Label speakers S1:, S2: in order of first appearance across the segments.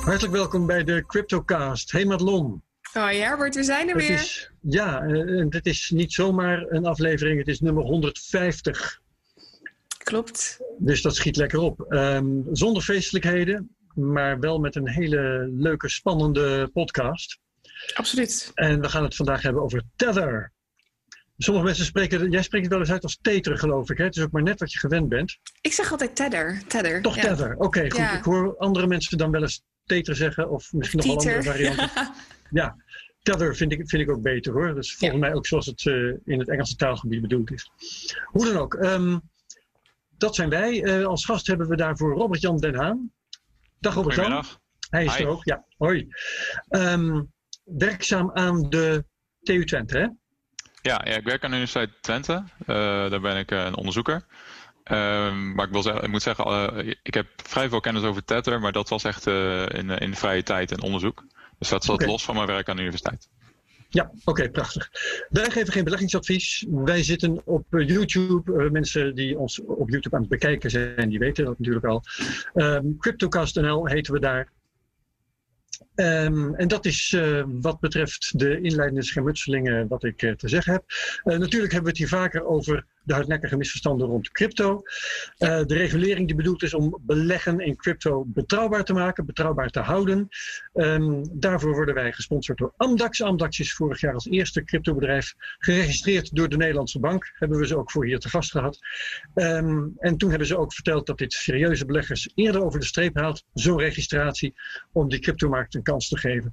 S1: Hartelijk welkom bij de CryptoCast. Hey Madelon.
S2: Hoi Herbert, we zijn er weer.
S1: Is, ja, uh, dit is niet zomaar een aflevering, het is nummer 150.
S2: Klopt.
S1: Dus dat schiet lekker op. Um, zonder feestelijkheden, maar wel met een hele leuke, spannende podcast.
S2: Absoluut.
S1: En we gaan het vandaag hebben over Tether. Sommige mensen spreken, jij spreekt het wel eens uit als Tether, geloof ik. Hè? Het is ook maar net wat je gewend bent.
S2: Ik zeg altijd Tether. tether
S1: Toch
S2: ja.
S1: Tether, oké, goed. Ja. Ik hoor andere mensen dan wel eens Tether zeggen, of misschien nog wel andere varianten. ja, Tether vind ik, vind ik ook beter hoor. Is volgens mij ook zoals het uh, in het Engelse taalgebied bedoeld is. Hoe dan ook. Um, dat zijn wij. Uh, als gast hebben we daarvoor Robert-Jan Den Haan. Dag Robert-Jan. Hij is
S3: Hi.
S1: er ook, ja. Hoi. Um, werkzaam aan de TU Twente, hè?
S3: Ja, ja, ik werk aan de Universiteit Twente. Uh, daar ben ik uh, een onderzoeker. Uh, maar ik, wil zeggen, ik moet zeggen, uh, ik heb vrij veel kennis over Tether, maar dat was echt uh, in, in de vrije tijd en onderzoek. Dus dat zat los van mijn werk aan de universiteit.
S1: Ja, oké, prachtig. Wij geven geen beleggingsadvies. Wij zitten op eh, YouTube. Uh, mensen die ons op YouTube aan het bekijken zijn, die weten dat natuurlijk al. Um, CryptoCast.nl heten we daar. Um, en dat is uh, wat betreft de inleidende schermutselingen wat ik uh, te zeggen heb. Uh, natuurlijk hebben we het hier vaker over hardnekkige misverstanden rond crypto. de regulering die bedoeld is om beleggen in crypto betrouwbaar te maken, betrouwbaar te houden. Um, daarvoor worden wij gesponsord door Amdax. Amdax is vorig jaar als eerste cryptobedrijf geregistreerd door de Nederlandse Bank. Hebben we ze ook voor hier te gast gehad. Um, en toen hebben ze ook verteld dat dit serieuze beleggers eerder over de streep haalt, zo'n registratie, om die cryptomarkt een kans te geven.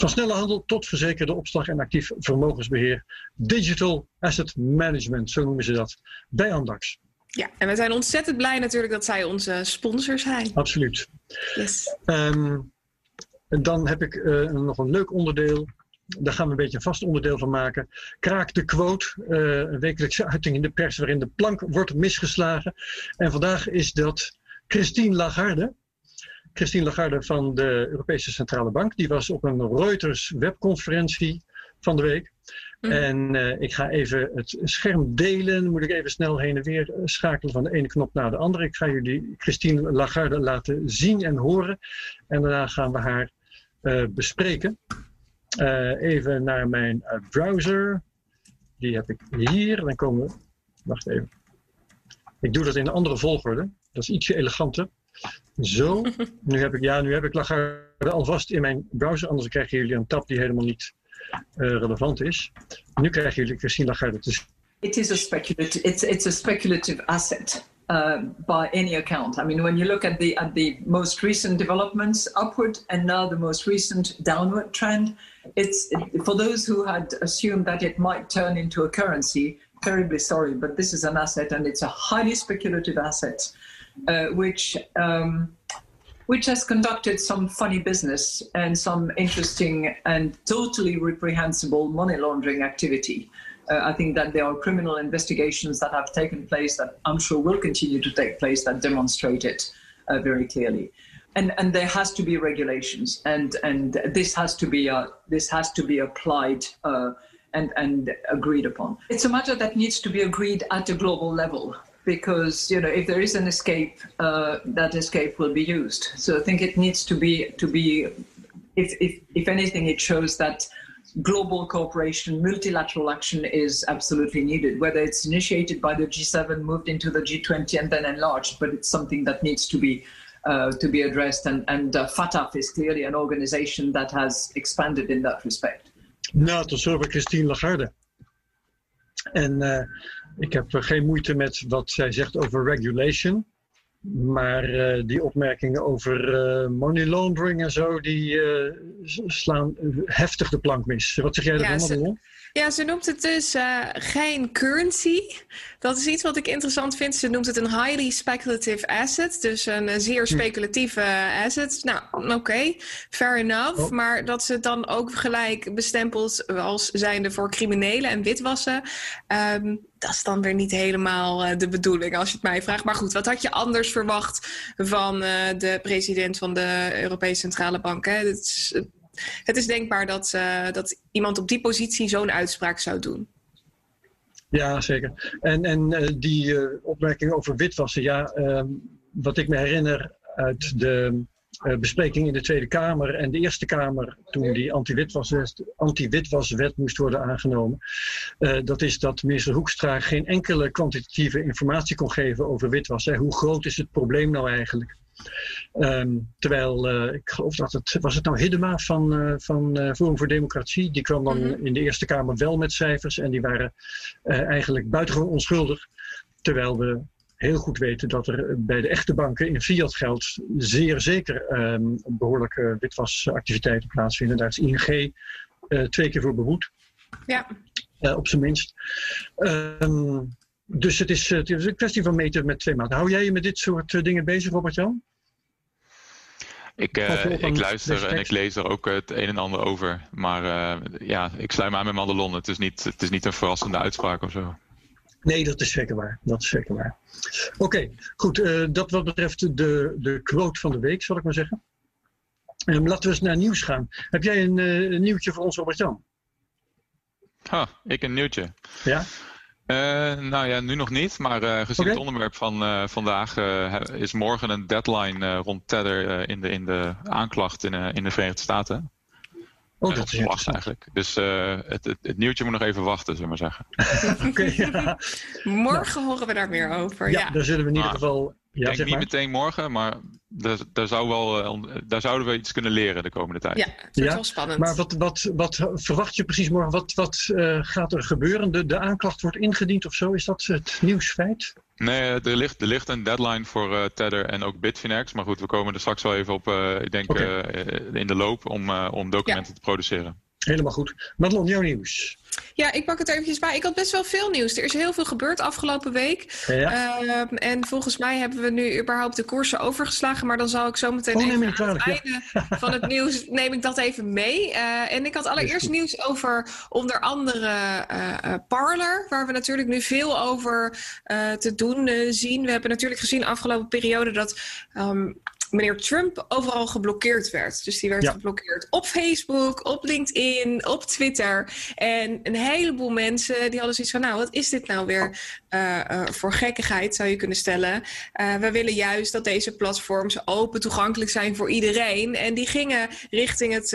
S1: Van snelle handel tot verzekerde opslag en actief vermogensbeheer. Digital Asset Management, zo noemen ze dat, bij Amdax.
S2: Ja, en we zijn ontzettend blij natuurlijk dat zij onze sponsor zijn.
S1: Absoluut.
S2: Yes.
S1: Um, en dan heb ik uh, nog een leuk onderdeel. Daar gaan we een beetje een vast onderdeel van maken. Kraak de quote, uh, een wekelijkse uiting in de pers waarin de plank wordt misgeslagen. En vandaag is dat Christine Lagarde. Christine Lagarde van de Europese Centrale Bank. Die was op een Reuters webconferentie van de week. Mm. En uh, ik ga even het scherm delen. Moet ik even snel heen en weer schakelen van de ene knop naar de andere. Ik ga jullie Christine Lagarde laten zien en horen. En daarna gaan we haar uh, bespreken. Uh, even naar mijn browser. Die heb ik hier. Dan komen we. Wacht even. Ik doe dat in een andere volgorde. Dat is ietsje eleganter. Zo, nu heb ik, ja, nu heb ik Lagarde alvast in mijn browser, anders krijgen jullie een tab die helemaal niet uh, relevant is. Nu krijgen jullie Christine Lagarde te zien.
S4: It is a speculative, it's, it's a speculative asset uh, by any account. I mean, when you look at the, at the most recent developments upward and now the most recent downward trend, it's for those who had assumed that it might turn into a currency, terribly sorry, but this is an asset and it's a highly speculative asset. Uh, which um, which has conducted some funny business and some interesting and totally reprehensible money laundering activity. Uh, I think that there are criminal investigations that have taken place that I'm sure will continue to take place that demonstrate it uh, very clearly. And, and there has to be regulations, and, and this has to be uh, this has to be applied uh, and, and agreed upon. It's a matter that needs to be agreed at a global level because you know if there is an escape, uh, that escape will be used. So I think it needs to be to be, if if if anything, it shows that global cooperation, multilateral action is absolutely needed. Whether it's initiated by the G7, moved into the G20, and then enlarged, but it's something that needs to be. Uh, to be addressed, and, and uh, FATF is clearly an organization that has expanded in that respect.
S1: Nou, tot zover Christine Lagarde. En uh, ik heb geen moeite met wat zij zegt over regulation. Maar uh, die opmerkingen over uh, money laundering en zo, die uh, slaan heftig de plank mis. Wat zeg jij
S2: Ja, ze-
S1: Madelon?
S2: Ja, ze noemt het dus eh, geen currency. Dat is iets wat ik interessant vind. Ze noemt het een highly speculative asset. Dus een eh, zeer speculatieve asset. Nou, oké, fair enough.
S1: Oh.
S2: Maar dat ze het dan ook gelijk bestempelt als zijnde voor criminelen en witwassen. ehm, dat is dan weer niet helemaal eh, de bedoeling, als je het mij vraagt. Maar goed, wat had je anders verwacht van eh, de president van de Europese Centrale Bank? Hè? Het, is, eh, het is denkbaar dat, eh, dat iemand op die positie zo'n uitspraak zou doen.
S1: Ja, zeker. En, en eh, die eh, opmerking over witwassen, ja, ehm, wat ik me herinner uit de bespreking in de Tweede Kamer en de Eerste Kamer toen die anti-witwaswet anti moest worden aangenomen. Dat is dat minister Hoekstra geen enkele kwantitatieve informatie kon geven over witwas. Hè. Hoe groot is het probleem nou eigenlijk? Um, terwijl, uh, ik geloof dat het, was het nou Hiddema van, uh, van uh, Forum voor Democratie, die kwam dan mm -hmm. in de Eerste Kamer wel met cijfers en die waren eigenlijk buitengewoon onschuldig. Terwijl we heel goed weten dat er bij de echte banken in fiat geld zeer zeker um, behoorlijke witwasactiviteiten plaatsvinden. Daar is ING twee keer voor behoed.
S2: Ja.
S1: op zijn minst. Um, dus het is, het is, een kwestie van meten met twee maanden. Hou jij je met dit soort dingen bezig, Robert-Jan?
S3: Ik, uh, ik luister en ik lees er ook het een en ander over. Maar uh, ja, ik sluit me aan met Madelon. Het is niet, het is niet een verrassende uitspraak of zo.
S1: Nee, dat is zeker waar. Dat is zeker waar. Oké, okay, goed. Uh, dat wat betreft de, de quote van de week, zal ik maar zeggen. Um, laten we eens naar nieuws gaan. Heb jij een, een nieuwtje voor ons, Robert-Jan?
S3: Ha, ik een nieuwtje.
S1: Ja?
S3: Uh, nou ja, nu nog niet. Maar uh, gezien okay. het onderwerp van uh, vandaag is morgen een deadline rond Tether in, de, in de aanklacht in, in de Verenigde Staten.
S1: Oh, dat is
S3: wacht eigenlijk. Dus het, het, het, nieuwtje moet nog even wachten, zullen we maar
S1: zeggen. okay, ja.
S2: Morgen horen we daar meer over.
S1: Ja,
S2: ja.
S1: daar zullen we in ieder
S3: Nou,
S1: geval.
S3: Ik
S1: Ja,
S3: denk
S1: zeg
S3: niet
S1: maar.
S3: meteen morgen, maar daar, daar, zou wel, eh, daar zouden we iets kunnen leren de komende tijd.
S2: Ja, het wordt
S1: Ja,
S2: wel spannend.
S1: Maar wat, wat, wat verwacht je precies morgen? Wat, wat eh, gaat er gebeuren? De, de aanklacht wordt ingediend of zo? Is dat het nieuwsfeit?
S3: Nee, eh, er ligt, er ligt een deadline voor eh, Tether en ook Bitfinex. Maar goed, we komen er straks wel even op, eh, ik denk eh, in de loop om, eh, om documenten te produceren.
S1: Helemaal goed. Madelon, jouw nieuws.
S2: Ja, ik pak het eventjes bij. Ik had best wel veel nieuws. Er is heel veel gebeurd afgelopen week.
S1: Ja.
S2: Ehm, en volgens mij hebben we nu überhaupt de koersen overgeslagen. Maar dan zal ik zo meteen
S1: Oh,
S2: even het einde van het nieuws neem ik dat even mee. Eh, en ik had allereerst nieuws over onder andere eh, eh, Parler. Waar we natuurlijk nu veel over te doen zien. We hebben natuurlijk gezien afgelopen periode dat... ehm, Meneer Trump overal geblokkeerd werd. Dus die werd
S1: Ja.
S2: geblokkeerd op Facebook, op LinkedIn, op Twitter. En een heleboel mensen die hadden zoiets van: Nou, wat is dit nou weer eh, eh, voor gekkigheid, zou je kunnen stellen. Eh, we willen juist dat deze platforms open toegankelijk zijn voor iedereen. En die gingen richting het,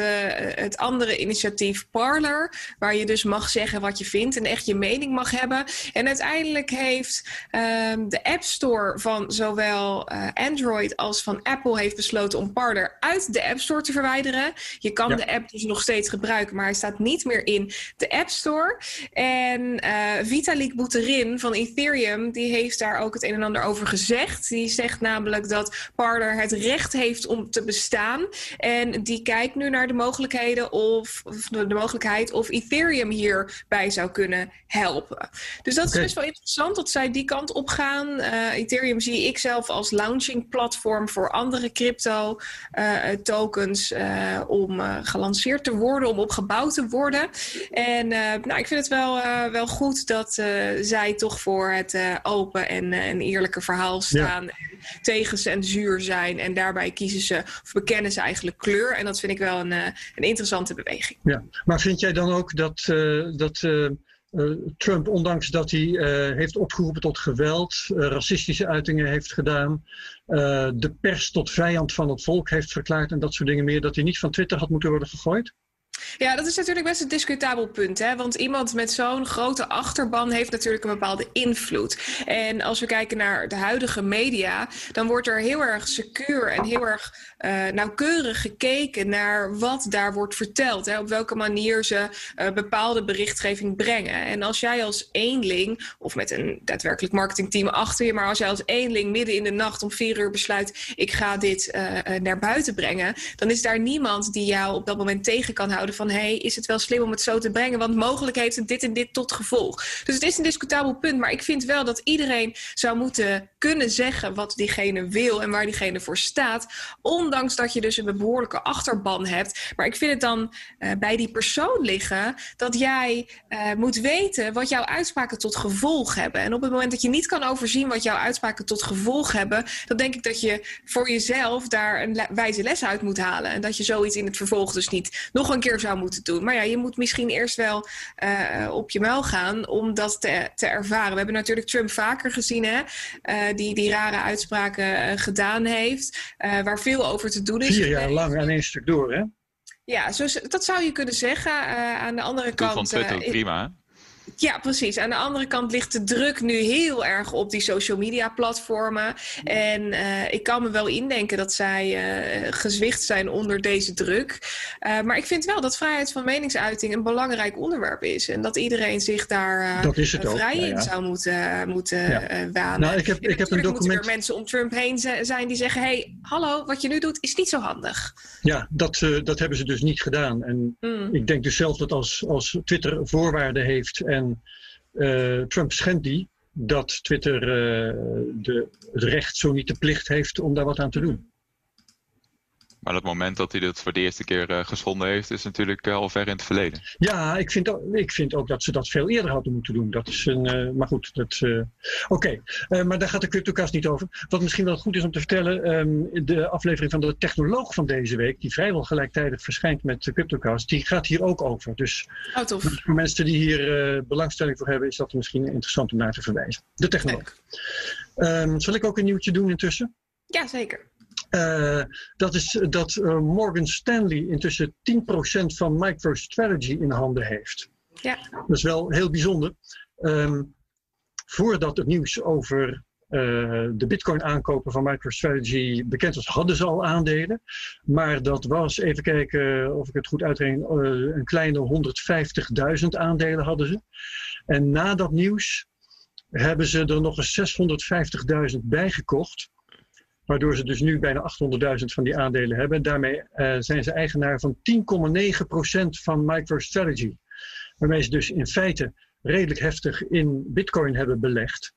S2: het andere initiatief Parler, waar je dus mag zeggen wat je vindt en echt je mening mag hebben. En uiteindelijk heeft ehm, de App Store van zowel Android als van Apple heeft besloten om Parler uit de App Store te verwijderen. Je kan
S1: Ja.
S2: de app dus nog steeds gebruiken, maar hij staat niet meer in de App Store. En eh, Vitalik Buterin van Ethereum, die heeft daar ook het een en ander over gezegd. Die zegt namelijk dat Parler het recht heeft om te bestaan. En die kijkt nu naar de mogelijkheden of, of de mogelijkheid of Ethereum hierbij zou kunnen helpen. Dus dat is best wel interessant dat zij die kant op gaan. Eh, Ethereum zie ik zelf als launching platform voor andere crypto eh, tokens eh, om eh, gelanceerd te worden, om opgebouwd te worden. En nou, ik vind het wel, wel goed dat zij toch voor het open en, en eerlijke verhaal staan. En tegen censuur zijn. En daarbij kiezen ze, of bekennen ze eigenlijk kleur. En dat vind ik wel een, een interessante beweging.
S1: Ja. Maar vind jij dan ook dat, dat Trump, ondanks dat hij eh, heeft opgeroepen tot geweld, eh, racistische uitingen heeft gedaan, eh, de pers tot vijand van het volk heeft verklaard en dat soort dingen meer, dat hij niet van Twitter had moeten worden gegooid?
S2: Ja, dat is natuurlijk best een discutabel punt. Hè? Want iemand met zo'n grote achterban heeft natuurlijk een bepaalde invloed. En als we kijken naar de huidige media, dan wordt er heel erg secuur en heel erg eh, nauwkeurig gekeken naar wat daar wordt verteld. Hè? Op welke manier ze eh, bepaalde berichtgeving brengen. En als jij als eenling, of met een daadwerkelijk marketingteam achter je, maar als jij als eenling midden in de nacht om vier uur besluit: ik ga dit eh, naar buiten brengen, dan is daar niemand die jou op dat moment tegen kan houden van hey, is het wel slim om het zo te brengen? Want mogelijk heeft het dit en dit tot gevolg. Dus het is een discutabel punt, maar ik vind wel dat iedereen zou moeten kunnen zeggen wat diegene wil en waar diegene voor staat. Ondanks dat je dus een behoorlijke achterban hebt. Maar ik vind het dan eh, bij die persoon liggen dat jij eh, moet weten wat jouw uitspraken tot gevolg hebben. En op het moment dat je niet kan overzien wat jouw uitspraken tot gevolg hebben, dan denk ik dat je voor jezelf daar een wijze les uit moet halen. En dat je zoiets in het vervolg dus niet nog een keer zou moeten doen. Maar ja, je moet misschien eerst wel uh, op je muil gaan om dat te, te, ervaren. We hebben natuurlijk Trump vaker gezien, hè, uh, die die rare uitspraken gedaan heeft, waar veel over te doen is.
S1: Vier jaar lang aan één stuk door, hè?
S2: Ja, zo, dat zou je kunnen zeggen. aan de andere kant.
S3: Van Twitter, prima.
S2: Ja, precies. Aan de andere kant ligt de druk nu heel erg op die social media platformen. En uh, ik kan me wel indenken dat zij uh, gezwicht zijn onder deze druk. Uh, maar ik vind wel dat vrijheid van meningsuiting een belangrijk onderwerp is. En dat iedereen zich daar vrij in zou moeten, moeten ja. wanen.
S1: Nou, ik heb, ik heb een document... moeten
S2: er mensen om Trump heen zijn die zeggen... hey, hallo, wat je nu doet is niet zo handig.
S1: Ja, dat, dat hebben ze dus niet gedaan. En mm. ik denk dus zelf dat als, als Twitter voorwaarden heeft... En uh, Trump schendt die dat Twitter uh, de, het recht, zo niet de plicht heeft om daar wat aan te doen.
S3: Maar het moment dat hij dat voor de eerste keer uh, geschonden heeft, is natuurlijk uh, al ver in het verleden.
S1: Ja, ik vind, ook, ik vind ook dat ze dat veel eerder hadden moeten doen. Dat is een, uh, maar goed, dat. Oké, okay. maar daar gaat de CryptoCast niet over. Wat misschien wel goed is om te vertellen, um, de aflevering van de Technoloog van deze week, die vrijwel gelijktijdig verschijnt met de CryptoCast, die gaat hier ook over. Dus
S2: oh, tof.
S1: voor mensen die hier belangstelling voor hebben, is dat misschien interessant om naar te verwijzen. De Technoloog. Um, zal ik ook een nieuwtje doen intussen?
S2: Ja, zeker.
S1: Uh, dat is dat uh, Morgan Stanley intussen 10% van MicroStrategy in handen heeft.
S2: Ja.
S1: Dat is wel heel bijzonder. Um, voordat het nieuws over uh, de bitcoin aankopen van MicroStrategy bekend was, hadden ze al aandelen. Maar dat was, even kijken of ik het goed uitreken, een kleine 150.000 aandelen hadden ze. En na dat nieuws hebben ze er nog eens 650.000 bijgekocht. Waardoor ze dus nu bijna 800.000 van die aandelen hebben. Daarmee uh, zijn ze eigenaar van 10,9% van MicroStrategy. Waarmee ze dus in feite redelijk heftig in Bitcoin hebben belegd.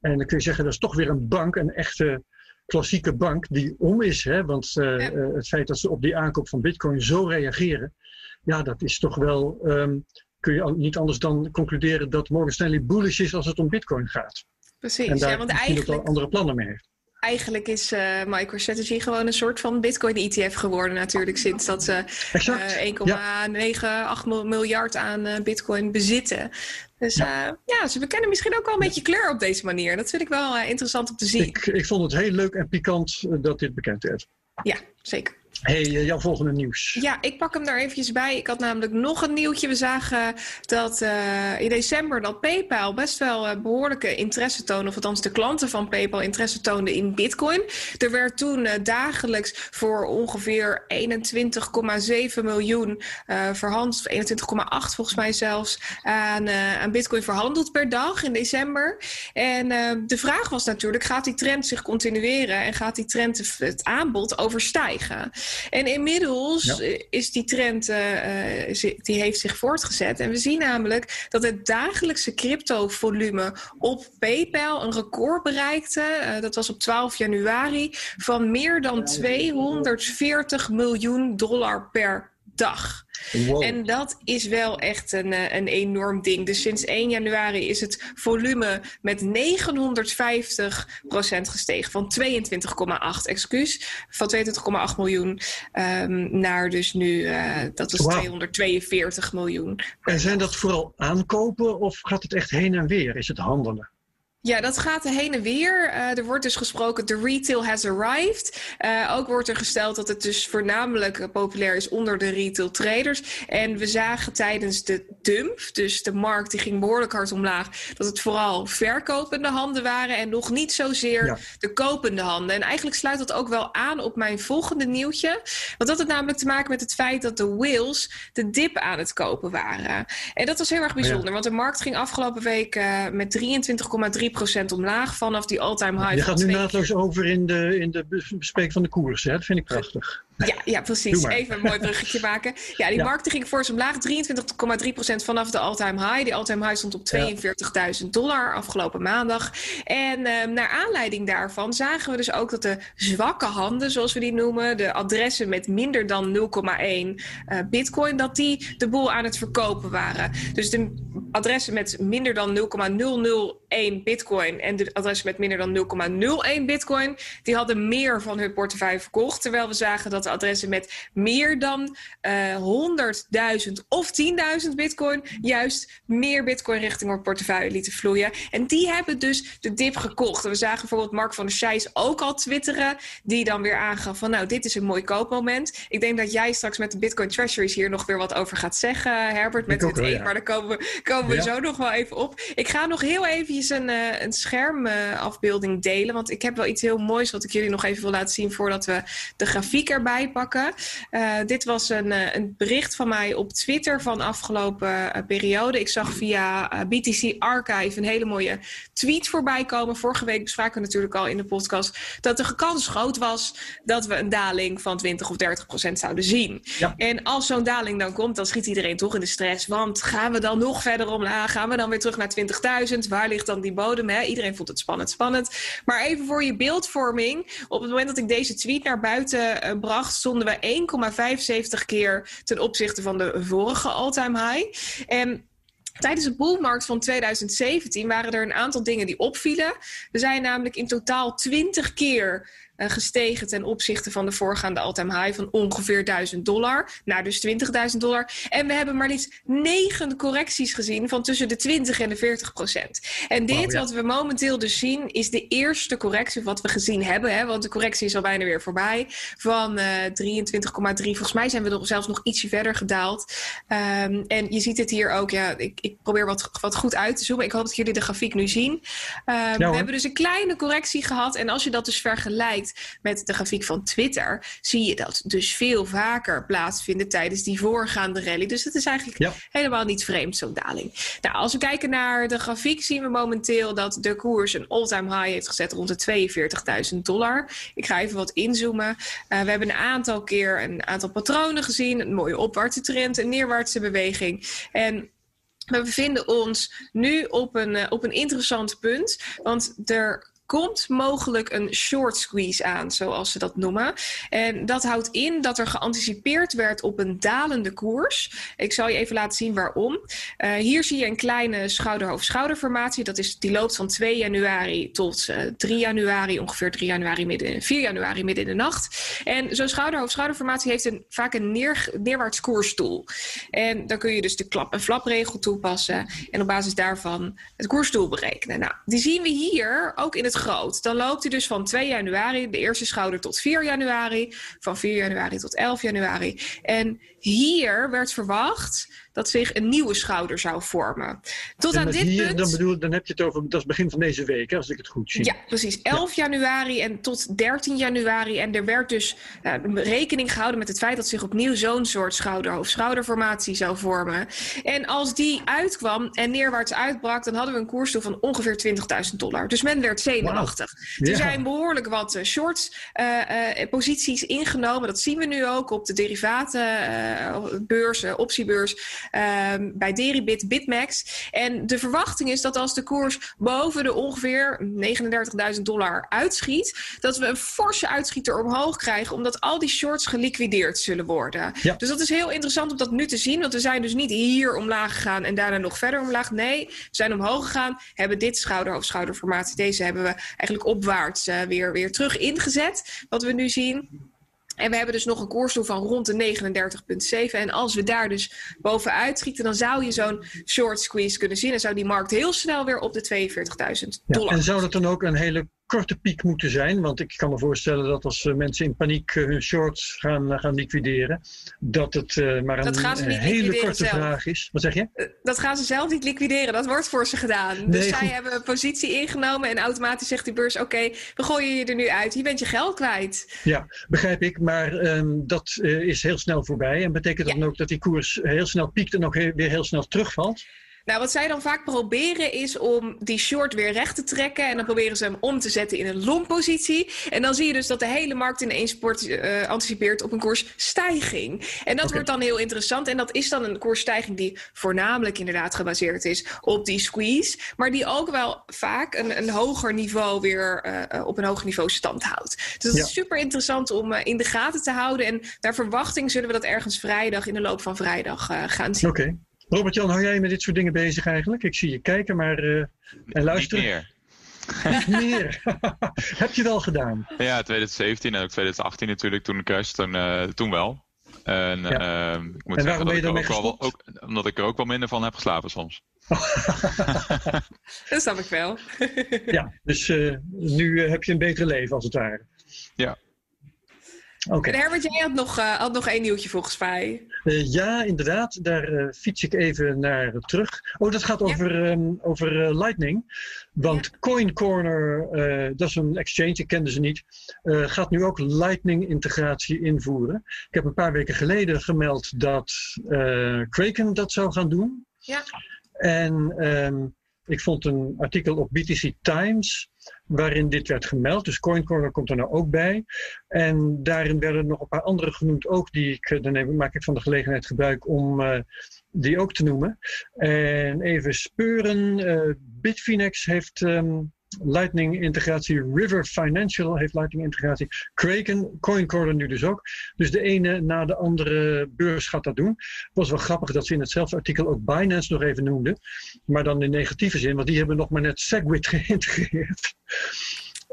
S1: En dan kun je zeggen, dat is toch weer een bank, een echte klassieke bank die om is. Hè? Want uh, ja. uh, het feit dat ze op die aankoop van Bitcoin zo reageren, ja, dat is toch wel. Um, kun je niet anders dan concluderen dat Morgan Stanley bullish is als het om Bitcoin gaat.
S2: Precies,
S1: en daar
S2: ja, want
S1: eigenlijk andere plannen mee heeft
S2: eigenlijk is uh, MicroStrategy gewoon een soort van Bitcoin-ETF geworden natuurlijk sinds dat ze uh, 1,98 miljard aan uh, Bitcoin bezitten. Dus ja. ja. ze bekennen misschien ook wel een beetje kleur op deze manier. Dat vind ik wel interessant om te zien.
S1: Ik, ik vond het heel leuk en pikant dat dit bekend werd.
S2: Ja, zeker.
S1: Hey, jouw volgende nieuws.
S2: Ja, ik pak hem daar eventjes bij. Ik had namelijk nog een nieuwtje. We zagen dat uh, in december dat PayPal best wel uh, behoorlijke interesse toonde, of althans de klanten van PayPal interesse toonden in Bitcoin. Er werd toen dagelijks voor ongeveer 21,7 miljoen verhandeld, 21,8 volgens mij zelfs, aan, aan Bitcoin verhandeld per dag in december. En de vraag was natuurlijk, gaat die trend zich continueren en gaat die trend het aanbod overstijgen? En inmiddels ja. is die trend, uh, die heeft zich voortgezet. En we zien namelijk dat het dagelijkse cryptovolume op PayPal een record bereikte. Dat was op 12 januari van meer dan 240 miljoen dollar per dag. Wow. En dat is wel echt een, een enorm ding. Dus sinds 1 januari is het volume met 950% gestegen. Van 22,8, excuus, van 22,8 miljoen um, naar dus nu, uh, dat is wow. 242 miljoen.
S1: En zijn dat vooral aankopen of gaat het echt heen en weer? Is het handelen?
S2: Ja, dat gaat heen en weer. Uh, er wordt dus gesproken, de retail has arrived. Uh, ook wordt er gesteld dat het dus voornamelijk populair is onder de retail traders. En we zagen tijdens de dump, dus de markt die ging behoorlijk hard omlaag, dat het vooral verkopende handen waren en nog niet zozeer ja. de kopende handen. En eigenlijk sluit dat ook wel aan op mijn volgende nieuwtje. Want dat had namelijk te maken met het feit dat de whales de dip aan het kopen waren. En dat was heel erg bijzonder, ja. want de markt ging afgelopen week met 23,3 omlaag vanaf die all-time high.
S1: Je gaat nu naadloos over in de, in de bespreking van de koers. Hè? Dat vind ik prachtig.
S2: Ja, ja precies. Even een mooi bruggetje maken. Ja, die ja. markten gingen voor omlaag. 23,3% vanaf de all-time high. Die all-time high stond op 42.000 dollar afgelopen maandag. En uh, naar aanleiding daarvan zagen we dus ook dat de zwakke handen, zoals we die noemen, de adressen met minder dan 0,1 uh, bitcoin, dat die de boel aan het verkopen waren. Dus de adressen met minder dan 0,001 bitcoin en de adressen met minder dan 0,01 bitcoin, die hadden meer van hun portefeuille verkocht. Terwijl we zagen dat dat de adressen met meer dan uh, 100.000 of 10.000 bitcoin juist meer bitcoin richting hun portefeuille lieten vloeien. En die hebben dus de dip gekocht. En we zagen bijvoorbeeld Mark van der Scheijs ook al twitteren, die dan weer aangaf van nou, dit is een mooi koopmoment. Ik denk dat jij straks met de Bitcoin Treasuries hier nog weer wat over gaat zeggen, Herbert, met dit ja. maar daar komen we, komen we zo nog wel even op. Ik ga nog heel eventjes een, uh, een schermafbeelding delen, want ik heb wel iets heel moois wat ik jullie nog even wil laten zien voordat we de grafiek erbij pakken. Eh, dit was een, eh, een, bericht van mij op Twitter van afgelopen eh, periode. Ik zag via BTC Archive een hele mooie tweet voorbij komen. Vorige week bespraken we natuurlijk al in de podcast dat de kans groot was dat we een daling van 20 of 30 procent zouden zien. En als zo'n daling dan komt, dan schiet iedereen toch in de stress. Want gaan we dan nog verder omlaag? Gaan we dan weer terug naar 20.000? Waar ligt dan die bodem? Hè? Iedereen vond het spannend, spannend. Maar even voor je beeldvorming. Op het moment dat ik deze tweet naar buiten bracht, 2008 stonden we 1,75 keer ten opzichte van de vorige all-time high. En Tijdens de boelmarkt van 2017 waren er een aantal dingen die opvielen. We zijn namelijk in totaal 20 keer gestegen ten opzichte van de voorgaande all-time high van ongeveer 1000 dollar naar dus 20.000 dollar. En we hebben maar liefst negen correcties gezien van tussen de 20 en de 40 procent. En dit wow, ja. wat we momenteel dus zien is de eerste correctie wat we gezien hebben. Hè, want de correctie is al bijna weer voorbij van uh, 23,3. Volgens mij zijn we nog, zelfs nog ietsje verder gedaald. Um, en je ziet het hier ook. Ja, ik, ik probeer wat, wat goed uit te zoomen. Ik hoop dat jullie de grafiek nu zien. Um, ja, we hebben dus een kleine correctie gehad. En als je dat dus vergelijkt met de grafiek van Twitter, zie je dat dus veel vaker plaatsvinden tijdens die voorgaande rally. Dus het is eigenlijk ja. helemaal niet vreemd, zo'n daling. Nou, als we kijken naar de grafiek, zien we momenteel dat de koers een all-time high heeft gezet rond de 42.000 dollar. Ik ga even wat inzoomen. Uh, we hebben een aantal keer een aantal patronen gezien, een mooie opwaartse trend, een neerwaartse beweging. En we bevinden ons nu op een, uh, op een interessant punt. Want er komt mogelijk een short squeeze aan, zoals ze dat noemen. En dat houdt in dat er geanticipeerd werd op een dalende koers. Ik zal je even laten zien waarom. Uh, hier zie je een kleine schouder-hoofd-schouderformatie. Dat is, die loopt van 2 januari tot uh, 3 januari, ongeveer 3 januari midden, 4 januari midden in de nacht. En zo'n schouder-hoofd-schouderformatie heeft een, vaak een neer, neerwaarts koersdoel. En dan kun je dus de klap- en flapregel toepassen en op basis daarvan het koersdoel berekenen. Nou, die zien we hier ook in het groot. Dan loopt hij dus van 2 januari, de eerste schouder, tot 4 januari. Van 4 januari tot 11 januari. En hier werd verwacht dat zich een nieuwe schouder zou vormen. Tot aan dit
S1: hier,
S2: punt...
S1: Dan, bedoel, dan heb je het over, dat is het begin van deze week, hè, als ik het goed zie.
S2: Ja, precies. 11 ja. januari en tot 13 januari. En er werd dus uh, rekening gehouden met het feit dat zich opnieuw zo'n soort schouder- of schouderformatie zou vormen. En als die uitkwam en neerwaarts uitbrak, dan hadden we een koersdoel van ongeveer 20.000 dollar. Dus men werd zenuwachtig. Wow. Er ja. zijn behoorlijk wat uh, short uh, posities ingenomen. Dat zien we nu ook op de derivatenbeurs, optiebeurs. Um, bij Deribit, Bitmax. En de verwachting is dat als de koers boven de ongeveer 39.000 dollar uitschiet, dat we een forse uitschieter omhoog krijgen, omdat al die shorts geliquideerd zullen worden. Ja. Dus dat is heel interessant om dat nu te zien, want we zijn dus niet hier omlaag gegaan en daarna nog verder omlaag. Nee, we zijn omhoog gegaan, hebben dit schouder- of schouderformatie, deze hebben we eigenlijk opwaarts uh, weer, weer terug ingezet, wat we nu zien. En we hebben dus nog een koersdoel van rond de 39,7. En als we daar dus bovenuit schieten, dan zou je zo'n short squeeze kunnen zien. En zou die markt heel snel weer op de 42.000 dollar.
S1: Ja, en zou dat dan ook een hele korte piek moeten zijn. Want ik kan me voorstellen dat als uh, mensen in paniek uh, hun shorts gaan, uh, gaan liquideren, dat het maar een, een hele korte
S2: zelf.
S1: vraag is. Wat zeg je?
S2: Dat gaan ze zelf niet liquideren. Dat wordt voor ze gedaan. Nee, dus goed. zij hebben een positie ingenomen en automatisch zegt die beurs: Oké, okay, we gooien je er nu uit. Je bent je geld kwijt.
S1: Ja, begrijp ik. Maar um, dat is heel snel voorbij. En betekent ja. dan ook dat die koers heel snel piekt en ook weer heel snel terugvalt?
S2: Nou, wat zij dan vaak proberen is om die short weer recht te trekken. En dan proberen ze hem om te zetten in een long-positie. En dan zie je dus dat de hele markt ineens uh, anticipeert op een koersstijging. En dat okay. wordt dan heel interessant. En dat is dan een koersstijging die voornamelijk inderdaad gebaseerd is op die squeeze. Maar die ook wel vaak een, een hoger niveau weer uh, op een hoger niveau stand houdt. Dus dat ja. is super interessant om uh, in de gaten te houden. En naar verwachting zullen we dat ergens vrijdag in de loop van vrijdag gaan zien.
S1: Oké. Okay. Robert-Jan, hou jij met dit soort dingen bezig eigenlijk? Ik zie je kijken maar, uh, en luisteren.
S3: Niet meer.
S1: Niet meer. Heb je wel gedaan?
S3: Ja, 2017 en ook 2018 natuurlijk, toen de toen, uh, toen wel. En
S1: Ja.
S3: ehm, ik moet
S1: En
S3: zeggen
S1: waarom ben
S3: dat
S1: je
S3: ik er
S1: daarmee
S3: ook wel, ook, omdat ik er ook wel minder van heb geslapen soms.
S2: Dat snap ik wel.
S1: Ja, dus eh, nu eh, heb je een beter leven als het ware.
S3: Ja.
S1: Oké.
S2: En Herbert, jij had nog, eh, had nog één nieuwtje volgens mij.
S1: Eh, ja, inderdaad. Daar eh, fiets ik even naar terug. Oh, dat gaat
S2: Ja.
S1: over, ehm, over Lightning. Want Coin Corner, dat is een exchange, ik kende ze niet, gaat nu ook Lightning-integratie invoeren. Ik heb een paar weken geleden gemeld dat Kraken dat zou gaan doen.
S2: Ja.
S1: En ehm, ik vond een artikel op BTC Times waarin dit werd gemeld. Dus Coin Corner komt er nou ook bij. En daarin werden nog een paar andere genoemd ook, die ik, eh, dan maak ik van de gelegenheid gebruik om eh, die ook te noemen. En even speuren, eh, Bitfinex heeft ehm, Lightning integratie, River Financial heeft Lightning integratie, Kraken, CoinCorner nu dus ook. Dus de ene na de andere beurs gaat dat doen. Het was wel grappig dat ze in hetzelfde artikel ook Binance nog even noemden. Maar dan in negatieve zin, want die hebben nog maar net Segwit geïntegreerd.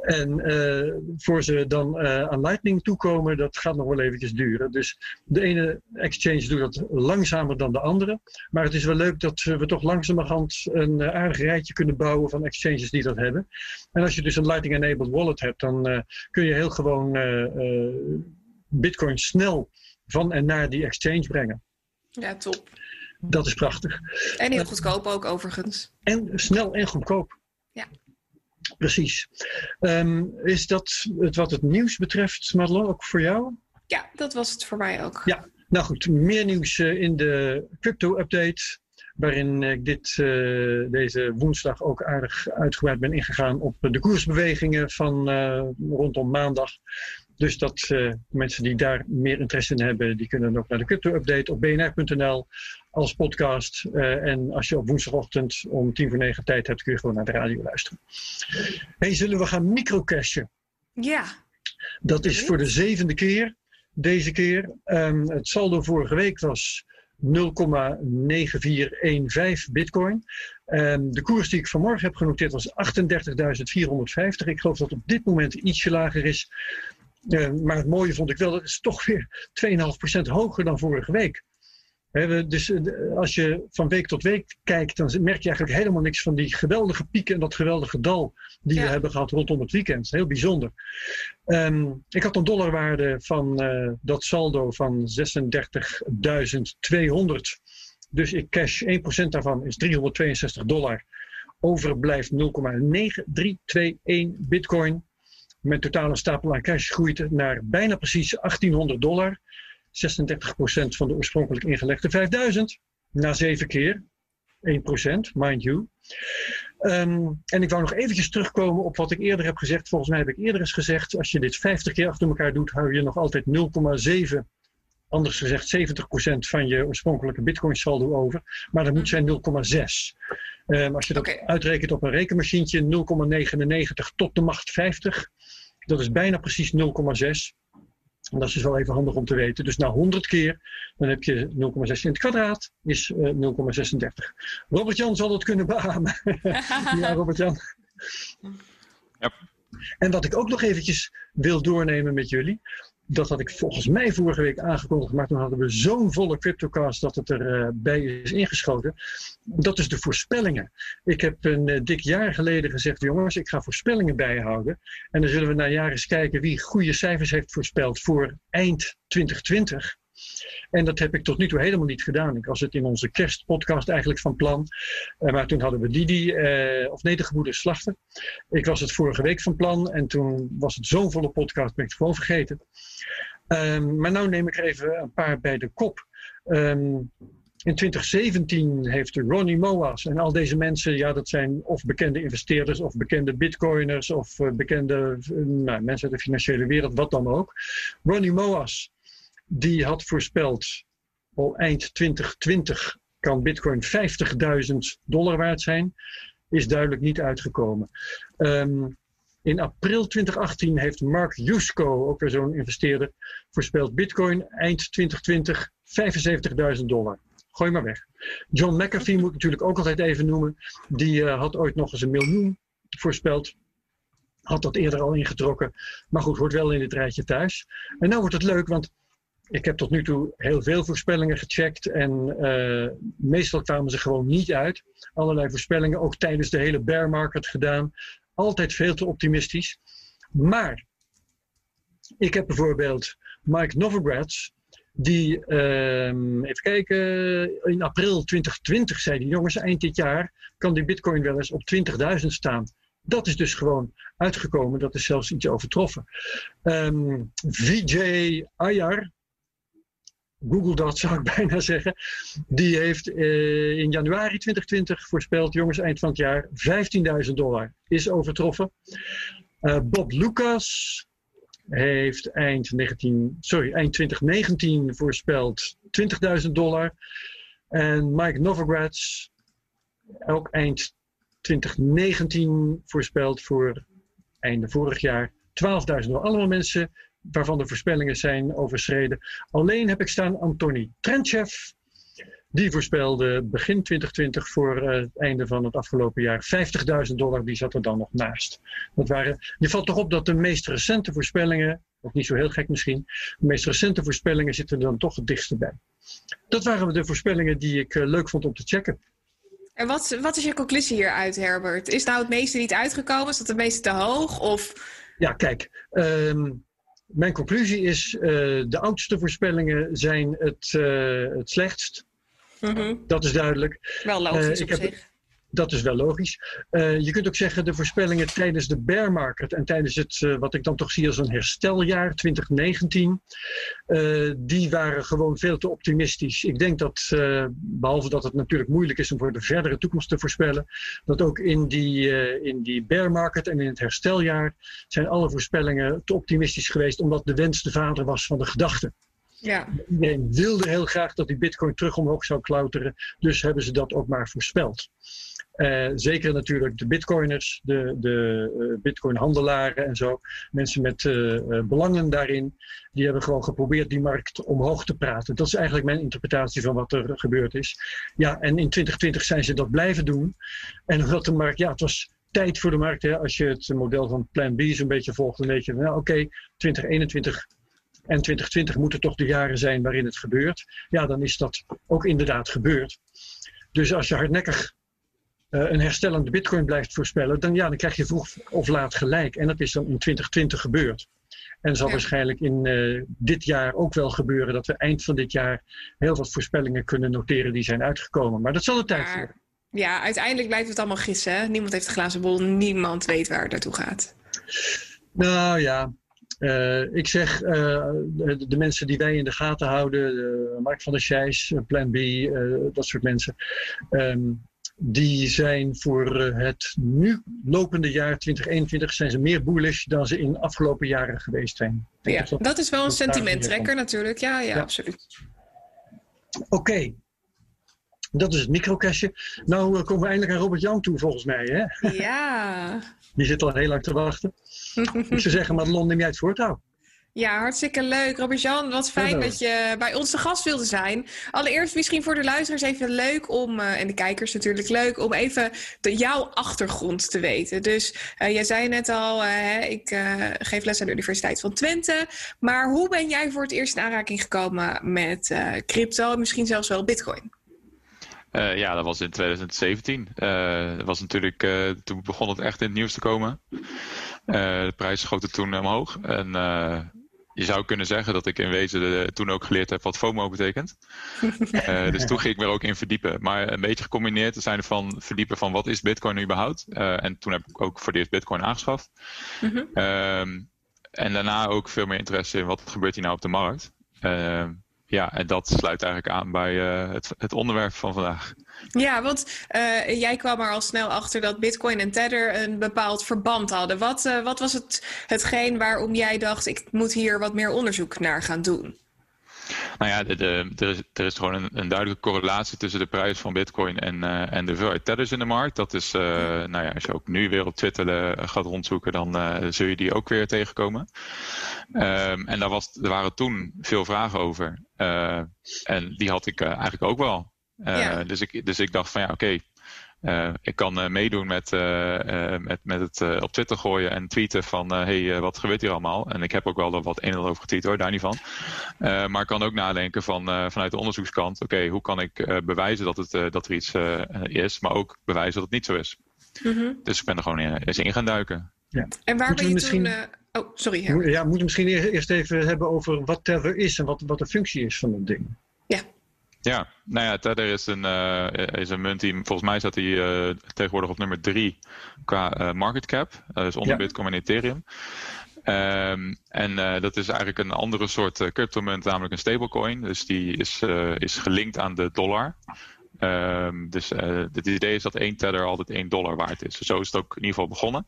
S1: En eh, voor ze dan eh, aan Lightning toekomen, dat gaat nog wel eventjes duren. Dus de ene exchange doet dat langzamer dan de andere. Maar het is wel leuk dat we toch langzamerhand een eh, aardig rijtje kunnen bouwen van exchanges die dat hebben. En als je dus een Lightning-enabled wallet hebt, dan kun je heel gewoon Bitcoin snel van en naar die exchange brengen.
S2: Ja, top.
S1: Dat is prachtig.
S2: En heel goedkoop ook overigens.
S1: En snel en goedkoop.
S2: Ja.
S1: Precies. Ehm, is dat het wat het nieuws betreft, Madelon, ook voor jou?
S2: Ja, dat was het voor mij ook.
S1: Ja. Nou goed, meer nieuws eh, in de crypto-update. Waarin ik dit, eh, deze woensdag ook aardig uitgebreid ben ingegaan op de koersbewegingen van eh, rondom maandag. Dus dat eh, mensen die daar meer interesse in hebben, die kunnen ook naar de crypto-update op bnr.nl als podcast. Eh, en als je op woensdagochtend om tien voor negen tijd hebt, kun je gewoon naar de radio luisteren. Hey, zullen we gaan microcashen?
S2: Ja,
S1: Dat is voor de zevende keer deze keer. Ehm, het saldo vorige week was 0,9415 bitcoin. Ehm, de koers die ik vanmorgen heb genoteerd was 38.450. Ik geloof dat op dit moment ietsje lager is. Ehm, maar het mooie vond ik wel, dat is toch weer 2,5% hoger dan vorige week. Dus eh, als je van week tot week kijkt, dan merk je eigenlijk helemaal niks van die geweldige pieken en dat geweldige dal die we hebben gehad rondom het weekend. Heel bijzonder. Ehm, ik had een dollarwaarde van eh, dat saldo van 36.200. Dus ik cash 1% daarvan is 362 dollar. Overblijft 0,9321 bitcoin. Mijn totale stapel aan cash groeit naar bijna precies 1800 dollar. 36% van de oorspronkelijk ingelegde 5000. Na zeven keer. 1%, mind you. Ehm, en ik wou nog eventjes terugkomen op wat ik eerder heb gezegd. Volgens mij heb ik eerder eens gezegd, als je dit 50 keer achter elkaar doet, hou je nog altijd 0,7, anders gezegd 70% van je oorspronkelijke bitcoin saldo over. Maar dat moet zijn 0,6. Ehm, als je dat uitrekent op een rekenmachientje, 0,99 tot de macht 50. Dat is bijna precies 0,6. En dat is dus wel even handig om te weten. Dus na 100 keer, dan heb je 0,6 in het kwadraat, is eh, 0,36. Robert-Jan zal het kunnen beamen. ja, Robert-Jan.
S3: Ja.
S1: En wat ik ook nog eventjes wil doornemen met jullie. Dat had ik volgens mij vorige week aangekondigd. Maar toen hadden we zo'n volle CryptoCast dat het erbij bij is ingeschoten. Dat is de voorspellingen. Ik heb een eh, dik jaar geleden gezegd: jongens, ik ga voorspellingen bijhouden. En dan zullen we na jaren eens kijken wie goede cijfers heeft voorspeld voor eind 2020. En dat heb ik tot nu toe helemaal niet gedaan. Ik was het in onze kerstpodcast eigenlijk van plan. Eh, maar toen hadden we Didi, eh, of nee, de Slachter. Ik was het vorige week van plan. En toen was het zo'n volle podcast, ben ik het gewoon vergeten. Ehm, maar nu neem ik er even een paar bij de kop. Ehm, in 2017 heeft Ronnie Moas en al deze mensen, ja, dat zijn of bekende investeerders of bekende bitcoiners of eh, bekende nou, mensen uit de financiële wereld, wat dan ook. Ronnie Moas, die had voorspeld al eind 2020 kan bitcoin 50.000 dollar waard zijn. Is duidelijk niet uitgekomen. Ehm, in april 2018 heeft Mark Yusko, ook weer zo'n investeerder, voorspeld bitcoin eind 2020 75.000 dollar. Gooi maar weg. John McAfee moet ik natuurlijk ook altijd even noemen. Die eh, had ooit nog eens een miljoen voorspeld. Had dat eerder al ingetrokken. Maar goed, hoort wel in dit rijtje thuis. En nou wordt het leuk, want ik heb tot nu toe heel veel voorspellingen gecheckt. En uh, meestal kwamen ze gewoon niet uit. Allerlei voorspellingen, ook tijdens de hele bear market gedaan. Altijd veel te optimistisch. Maar ik heb bijvoorbeeld Mike Novogratz. Die, uh, even kijken, in april 2020 zei die jongens, eind dit jaar kan die bitcoin wel eens op 20.000 staan. Dat is dus gewoon uitgekomen. Dat is zelfs iets overtroffen. Um, Vijay Ayar, Google dat zou ik bijna zeggen. Die heeft uh, in januari 2020 voorspeld, jongens, eind van het jaar 15.000 dollar is overtroffen. Uh, Bob Lucas heeft eind, 19, sorry, eind 2019 voorspeld 20.000 dollar. En Mike Novogratz ook eind 2019 voorspeld voor einde vorig jaar 12.000 dollar. Allemaal mensen waarvan de voorspellingen zijn overschreden. Alleen heb ik staan Antoni Trentjev. Die voorspelde begin 2020 voor uh, het einde van het afgelopen jaar 50.000 dollar. Die zat er dan nog naast. Dat waren, je valt toch op dat de meest recente voorspellingen, ook niet zo heel gek misschien, de meest recente voorspellingen zitten er dan toch het dichtste bij. Dat waren de voorspellingen die ik uh, leuk vond om te checken.
S2: En wat, wat is je conclusie hieruit, Herbert? Is nou het meeste niet uitgekomen? Is dat het meeste te hoog? Of...
S1: Ja, kijk. Um, mijn conclusie is, uh, de oudste voorspellingen zijn het, uh, het slechtst. Mm -hmm. Dat is duidelijk.
S2: Wel logisch uh, op zich.
S1: Dat is wel logisch. Uh, je kunt ook zeggen de voorspellingen tijdens de bear market en tijdens het, uh, wat ik dan toch zie als een hersteljaar 2019, uh, die waren gewoon veel te optimistisch. Ik denk dat, behalve dat het natuurlijk moeilijk is om voor de verdere toekomst te voorspellen, dat ook in die, in die bear market en in het hersteljaar zijn alle voorspellingen te optimistisch geweest, omdat de wens de vader was van de gedachte.
S2: Ja.
S1: Iedereen wilde heel graag dat die bitcoin terug omhoog zou klauteren, dus hebben ze dat ook maar voorspeld. Uh, zeker natuurlijk de bitcoiners, de, de uh, bitcoinhandelaren en zo. Mensen met uh, belangen daarin. Die hebben gewoon geprobeerd die markt omhoog te praten. Dat is eigenlijk mijn interpretatie van wat er gebeurd is. Ja, en in 2020 zijn ze dat blijven doen. En omdat de markt, ja, het was tijd voor de markt. Hè. Als je het model van Plan B zo'n beetje volgt, dan weet je, nou oké, okay, 2021 en 2020 moeten toch de jaren zijn waarin het gebeurt. Ja, dan is dat ook inderdaad gebeurd. Dus als je hardnekkig uh, een herstellende bitcoin blijft voorspellen, dan, ja, dan krijg je vroeg of laat gelijk. En dat is dan in 2020 gebeurd. En zal ja. waarschijnlijk in uh, dit jaar ook wel gebeuren dat we eind van dit jaar heel wat voorspellingen kunnen noteren die zijn uitgekomen. Maar dat zal de tijd
S2: maar,
S1: voeren.
S2: Ja, uiteindelijk blijft het allemaal gissen. Hè? Niemand heeft een glazen bol, niemand weet waar het naartoe gaat.
S1: Nou ja, uh, ik zeg, uh, de, de, mensen die wij in de gaten houden, uh, Mark van der Scheijs, Plan B, dat soort mensen, um, die zijn voor het nu lopende jaar 2021 zijn ze meer bullish dan ze in afgelopen jaren geweest zijn.
S2: Ja, dat, dat, is wel een sentimenttrekker natuurlijk. Ja, ja, ja. absoluut.
S1: Oké. Okay. Dat is het microcastje. Nou komen we eindelijk aan Robert Jan toe volgens mij. Hè?
S2: Ja.
S1: Die zit al heel lang te wachten. ik zou zeggen, Madelon, neem jij het voortouw.
S2: Ja, hartstikke leuk. Robert-Jan, wat fijn dat je bij ons te gast wilde zijn. Allereerst misschien voor de luisteraars even leuk om, uh, en de kijkers natuurlijk leuk, om even de, jouw achtergrond te weten. Dus uh, jij zei net al, uh, ik geef les aan de Universiteit van Twente. Maar hoe ben jij voor het eerst in aanraking gekomen met crypto en misschien zelfs wel bitcoin?
S3: Uh, ja, dat was in 2017. Uh, dat was natuurlijk, uh, toen begon het echt in het nieuws te komen. de prijs schoten toen omhoog. En je zou kunnen zeggen dat ik in wezen de, toen ook geleerd heb wat FOMO betekent. dus toen ging ik me er ook in verdiepen. Maar een beetje gecombineerd te zijn van verdiepen van wat is Bitcoin nu überhaupt. en toen heb ik ook voor het eerst Bitcoin aangeschaft. Mm -hmm. en daarna ook veel meer interesse in wat gebeurt hier nou op de markt. Ja, en dat sluit eigenlijk aan bij uh, het, het, onderwerp van vandaag.
S2: Ja, want uh, jij kwam er al snel achter dat Bitcoin en Tether een bepaald verband hadden. Wat, uh, wat was het, hetgeen waarom jij dacht, ik moet hier wat meer onderzoek naar gaan doen?
S3: Nou ja, de, de, er, is, er is gewoon een, een, duidelijke correlatie tussen de prijs van Bitcoin en, uh, en de hoeveelheid tethers in de markt. Dat is, uh, nou ja, als je ook nu weer op Twitter uh, gaat rondzoeken, dan zul je die ook weer tegenkomen. Um, en daar, was, er waren toen veel vragen over. en die had ik eigenlijk ook wel. Ja. Dus, ik, dus ik dacht van ja, oké. Okay, ik kan meedoen met, met, met het op Twitter gooien en tweeten van hey, wat gebeurt hier allemaal? En ik heb ook wel wat een en over getweet hoor, daar niet van. maar ik kan ook nadenken van, vanuit de onderzoekskant, oké, hoe kan ik bewijzen dat, het, dat er iets is, maar ook bewijzen dat het niet zo is. Mhm. Dus ik ben er gewoon in, eens in gaan duiken.
S2: Ja. En waar ben je misschien... toen... Oh, sorry. Ja,
S1: moeten we misschien eerst even hebben over wat Tether is en wat, wat de functie is van dat ding.
S2: Ja.
S3: Nou ja, Tether is een, uh, is een munt die, volgens mij staat hij uh, tegenwoordig op nummer drie qua uh, market cap. dus onder Bitcoin en Ethereum. Um, en dat is eigenlijk een andere soort cryptomunt, namelijk een stablecoin. Dus die is, is gelinkt aan de dollar. Um, dus het idee is dat één tether altijd 1 dollar waard is. Zo is het ook in ieder geval begonnen.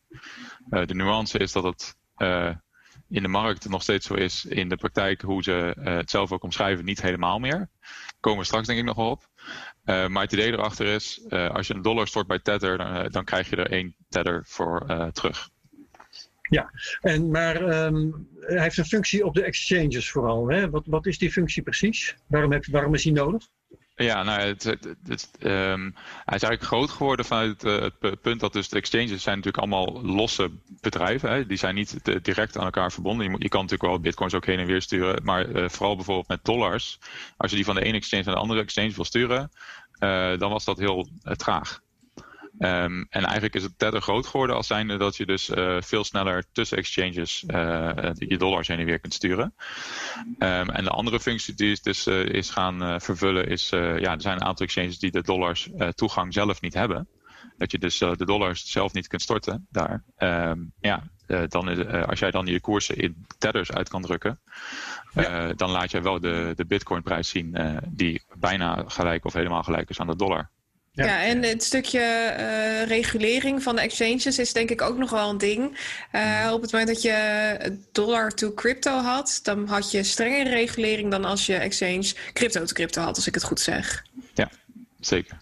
S3: de nuance is dat het uh, in de markt nog steeds zo is. In de praktijk, hoe ze uh, het zelf ook omschrijven, niet helemaal meer. Komen we straks denk ik nog op. Uh, maar het idee erachter is, als je een dollar stort bij Tether, dan, dan krijg je er één Tether voor terug.
S1: Ja, en, maar um, hij heeft een functie op de exchanges vooral. Hè? Wat, wat is die functie precies? Waarom, waarom is die nodig?
S3: Ja, nou, het, um, hij is eigenlijk groot geworden vanuit het punt dat dus de exchanges zijn natuurlijk allemaal losse bedrijven. Hè? Die zijn niet direct aan elkaar verbonden. Je, moet, je, kan natuurlijk wel bitcoins ook heen en weer sturen. Maar uh, vooral bijvoorbeeld met dollars. Als je die van de ene exchange naar de andere exchange wil sturen, uh, dan was dat heel traag. Um, en eigenlijk is het Tether groot geworden als zijnde dat je dus uh, veel sneller tussen exchanges uh, je dollars heen en weer kunt sturen. Um, en de andere functie die is dus uh, is gaan vervullen is, ja, er zijn een aantal exchanges die de dollars toegang zelf niet hebben. Dat je dus de dollars zelf niet kunt storten daar. Um, ja, dan is, als jij dan je koersen in tethers uit kan drukken, ja. dan laat jij wel de, de bitcoin prijs zien die bijna gelijk of helemaal gelijk is aan de dollar.
S2: Ja. en het stukje uh, regulering van de exchanges is denk ik ook nog wel een ding. Uh, op het moment dat je dollar to crypto had, dan had je strengere regulering dan als je exchange crypto to crypto had, als ik het goed zeg.
S3: Ja, zeker.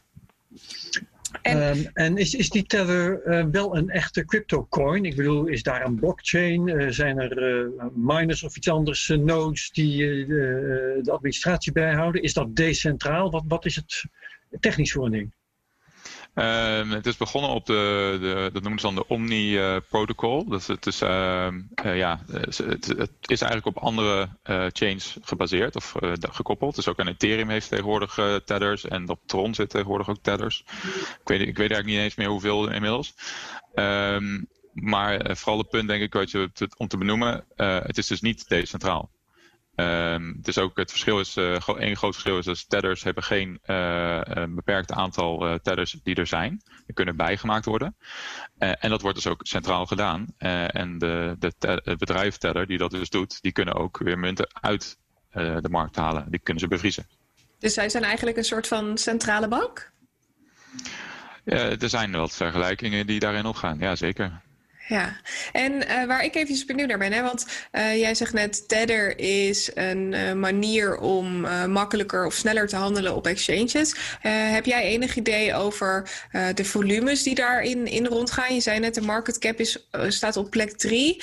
S1: En, um, en is, is die Tether uh, wel een echte crypto coin? Ik bedoel, is daar een blockchain? zijn er miners of iets anders, nodes die de administratie bijhouden? Is dat decentraal? Wat, wat is het technisch voor een ding?
S3: Um, het is begonnen op de, de dat noemen ze dan de Omni-protocol. Uh, dus het is, uh, uh, ja, het, het, is eigenlijk op andere uh, chains gebaseerd of uh, gekoppeld. Dus ook aan Ethereum heeft tegenwoordig tethers en op Tron zit tegenwoordig ook tethers. Ik weet, ik weet eigenlijk niet eens meer hoeveel inmiddels. Um, maar vooral het punt denk ik om te benoemen, het is dus niet decentraal. Um, dus ook het verschil is, uh, één groot verschil is dat tethers hebben geen uh, een beperkt aantal uh, tethers die er zijn. Die kunnen bijgemaakt worden. en dat wordt dus ook centraal gedaan. en de, de het bedrijf die dat dus doet, die kunnen ook weer munten uit de markt halen. Die kunnen ze bevriezen.
S2: Dus zij zijn eigenlijk een soort van centrale bank?
S3: Ja, er zijn wat vergelijkingen die daarin opgaan, ja zeker.
S2: Ja, en uh, waar ik even benieuwd naar ben, hè, want uh, jij zegt net, Tether is een uh, manier om makkelijker of sneller te handelen op exchanges. heb jij enig idee over de volumes die daarin in rondgaan? Je zei net, de market cap is, staat op plek 3.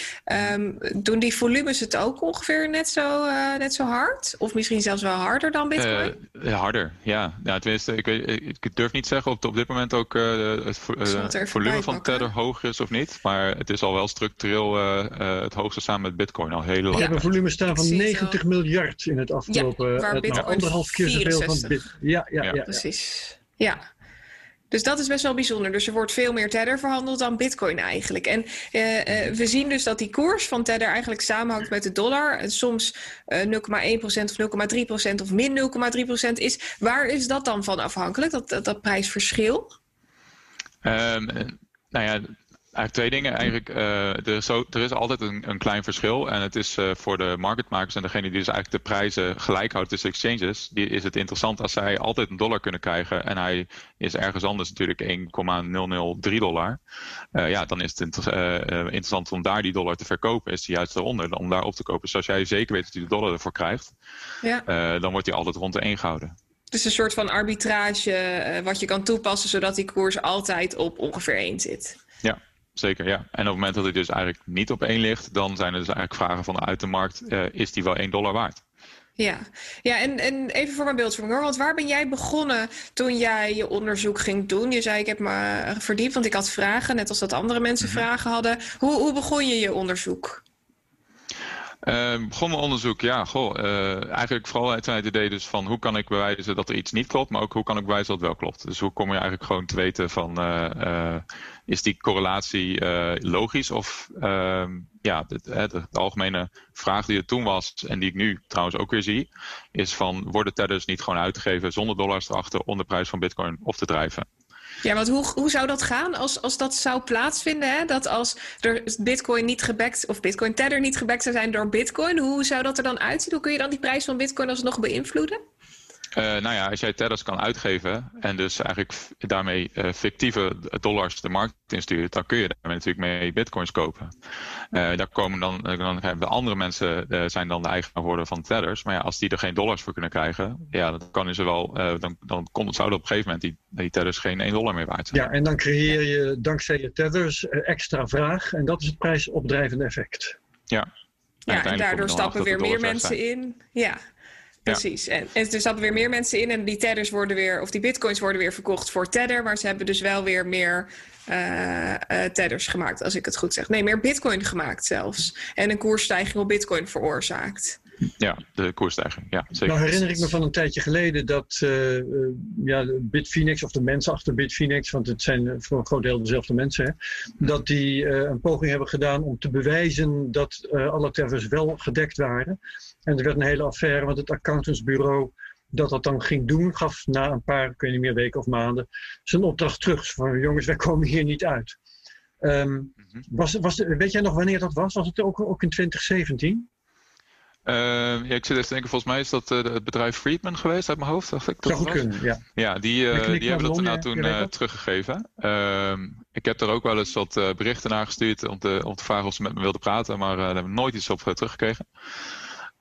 S2: Um, doen die volumes het ook ongeveer net zo, net zo hard? Of misschien zelfs wel harder dan Bitcoin?
S3: harder, ja. ja tenminste, ik, weet, ik durf niet zeggen of op dit moment ook het volume van Tether hoger is of niet, maar het is al wel structureel uh, uh, het hoogste samen met Bitcoin al heel lang.
S1: We hebben een volume staan van 90 miljard in het afgelopen.
S2: Ja, waar Bitcoin anderhalf keer zoveel van Bitcoin. Ja, ja, ja, ja, precies. Ja. Dus dat is best wel bijzonder. Dus er wordt veel meer Tether verhandeld dan Bitcoin eigenlijk. En uh, uh, we zien dus dat die koers van Tether eigenlijk samenhangt met de dollar. En soms uh, 0,1% of 0,3% of min 0,3% is. Waar is dat dan van afhankelijk, dat, dat, dat prijsverschil?
S3: Um, nou ja, Eigenlijk twee dingen. Eigenlijk, uh, er, is er is altijd een, een, klein verschil. En het is uh, voor de marketmakers en degene die dus eigenlijk de prijzen gelijk houdt tussen exchanges, die is het interessant als zij altijd een dollar kunnen krijgen. En hij is ergens anders natuurlijk 1,003 dollar. Uh, ja, dan is het inter interessant om daar die dollar te verkopen. Is die juist eronder, om daar op te kopen. Dus als jij zeker weet dat je de dollar ervoor krijgt, ja. dan wordt die altijd rond de 1 gehouden.
S2: Dus een soort van arbitrage wat je kan toepassen, zodat die koers altijd op ongeveer 1 zit.
S3: Zeker, ja. En op het moment dat hij dus eigenlijk niet op één ligt, dan zijn er dus eigenlijk vragen vanuit de markt, uh, is die wel 1 dollar waard?
S2: Ja, ja en, en even voor mijn beeldvorming hoor. Want waar ben jij begonnen toen jij je onderzoek ging doen? Je zei ik heb me verdiept, want ik had vragen, net als dat andere mensen mhm. vragen hadden. Hoe, hoe begon je je onderzoek?
S3: Uh, begon mijn onderzoek, ja, goh, uh, eigenlijk vooral uit het idee dus van hoe kan ik bewijzen dat er iets niet klopt, maar ook hoe kan ik bewijzen dat het wel klopt. Dus hoe kom je eigenlijk gewoon te weten van, uh, is die correlatie logisch of ehm, ja, de, de, de, algemene vraag die er toen was en die ik nu trouwens ook weer zie, is van worden tethers niet gewoon uitgegeven zonder dollars erachter om de prijs van bitcoin op te drijven?
S2: Ja, want hoe, hoe zou dat gaan als, als dat zou plaatsvinden? Hè? Dat als er Bitcoin niet gebackt of Bitcoin Tether niet gebackt zou zijn door Bitcoin, hoe zou dat er dan uitzien? Hoe kun je dan die prijs van Bitcoin alsnog beïnvloeden?
S3: Uh, nou ja, als jij tethers kan uitgeven en dus eigenlijk daarmee uh, fictieve dollars de markt instuurt, dan kun je daarmee natuurlijk mee bitcoins kopen. Uh, daar komen dan, dan hebben andere mensen zijn dan de eigenaar worden van tethers. Maar ja, als die er geen dollars voor kunnen krijgen, ja, dan kan ze wel, dan, dan komt, zou dat op een gegeven moment die, die tethers geen 1 dollar meer waard zijn.
S1: Ja, en dan creëer je dankzij je tethers extra vraag en dat is het prijsopdrijvende effect.
S3: Ja.
S2: Ja, en daardoor stappen weer meer mensen in. Ja, Precies. En, en er stappen weer meer mensen in en die tethers worden weer, of die bitcoins worden weer verkocht voor tether, maar ze hebben dus wel weer meer uh, uh, tethers gemaakt, als ik het goed zeg. Nee, meer bitcoin gemaakt zelfs. En een koersstijging op bitcoin veroorzaakt.
S3: Ja, de koersstijging. Ja, zeker.
S1: Nou herinner ik me van een tijdje geleden dat uh, ja, Bitfinex, of de mensen achter Bitfinex, want het zijn voor een groot deel dezelfde mensen, hè, dat die een poging hebben gedaan om te bewijzen dat alle tethers wel gedekt waren. En er werd een hele affaire, want het accountantsbureau dat dat dan ging doen, gaf na een paar, ik weet niet meer, weken of maanden, zijn opdracht terug. Van jongens, wij komen hier niet uit. Um, was, was, weet jij nog wanneer dat was? Was het ook, ook in 2017?
S3: Uh, ehm, ja, ik zit even te denken, volgens mij is dat uh, het bedrijf Friedman geweest uit mijn hoofd. Dacht ik,
S1: dat goed kunnen, ja.
S3: Ja, die, uh, die hebben dat daarna toen uh, teruggegeven. Ehm, ik heb er ook wel eens wat berichten naar gestuurd om te, om te vragen of ze met me wilden praten, maar daar hebben we nooit iets op teruggekregen.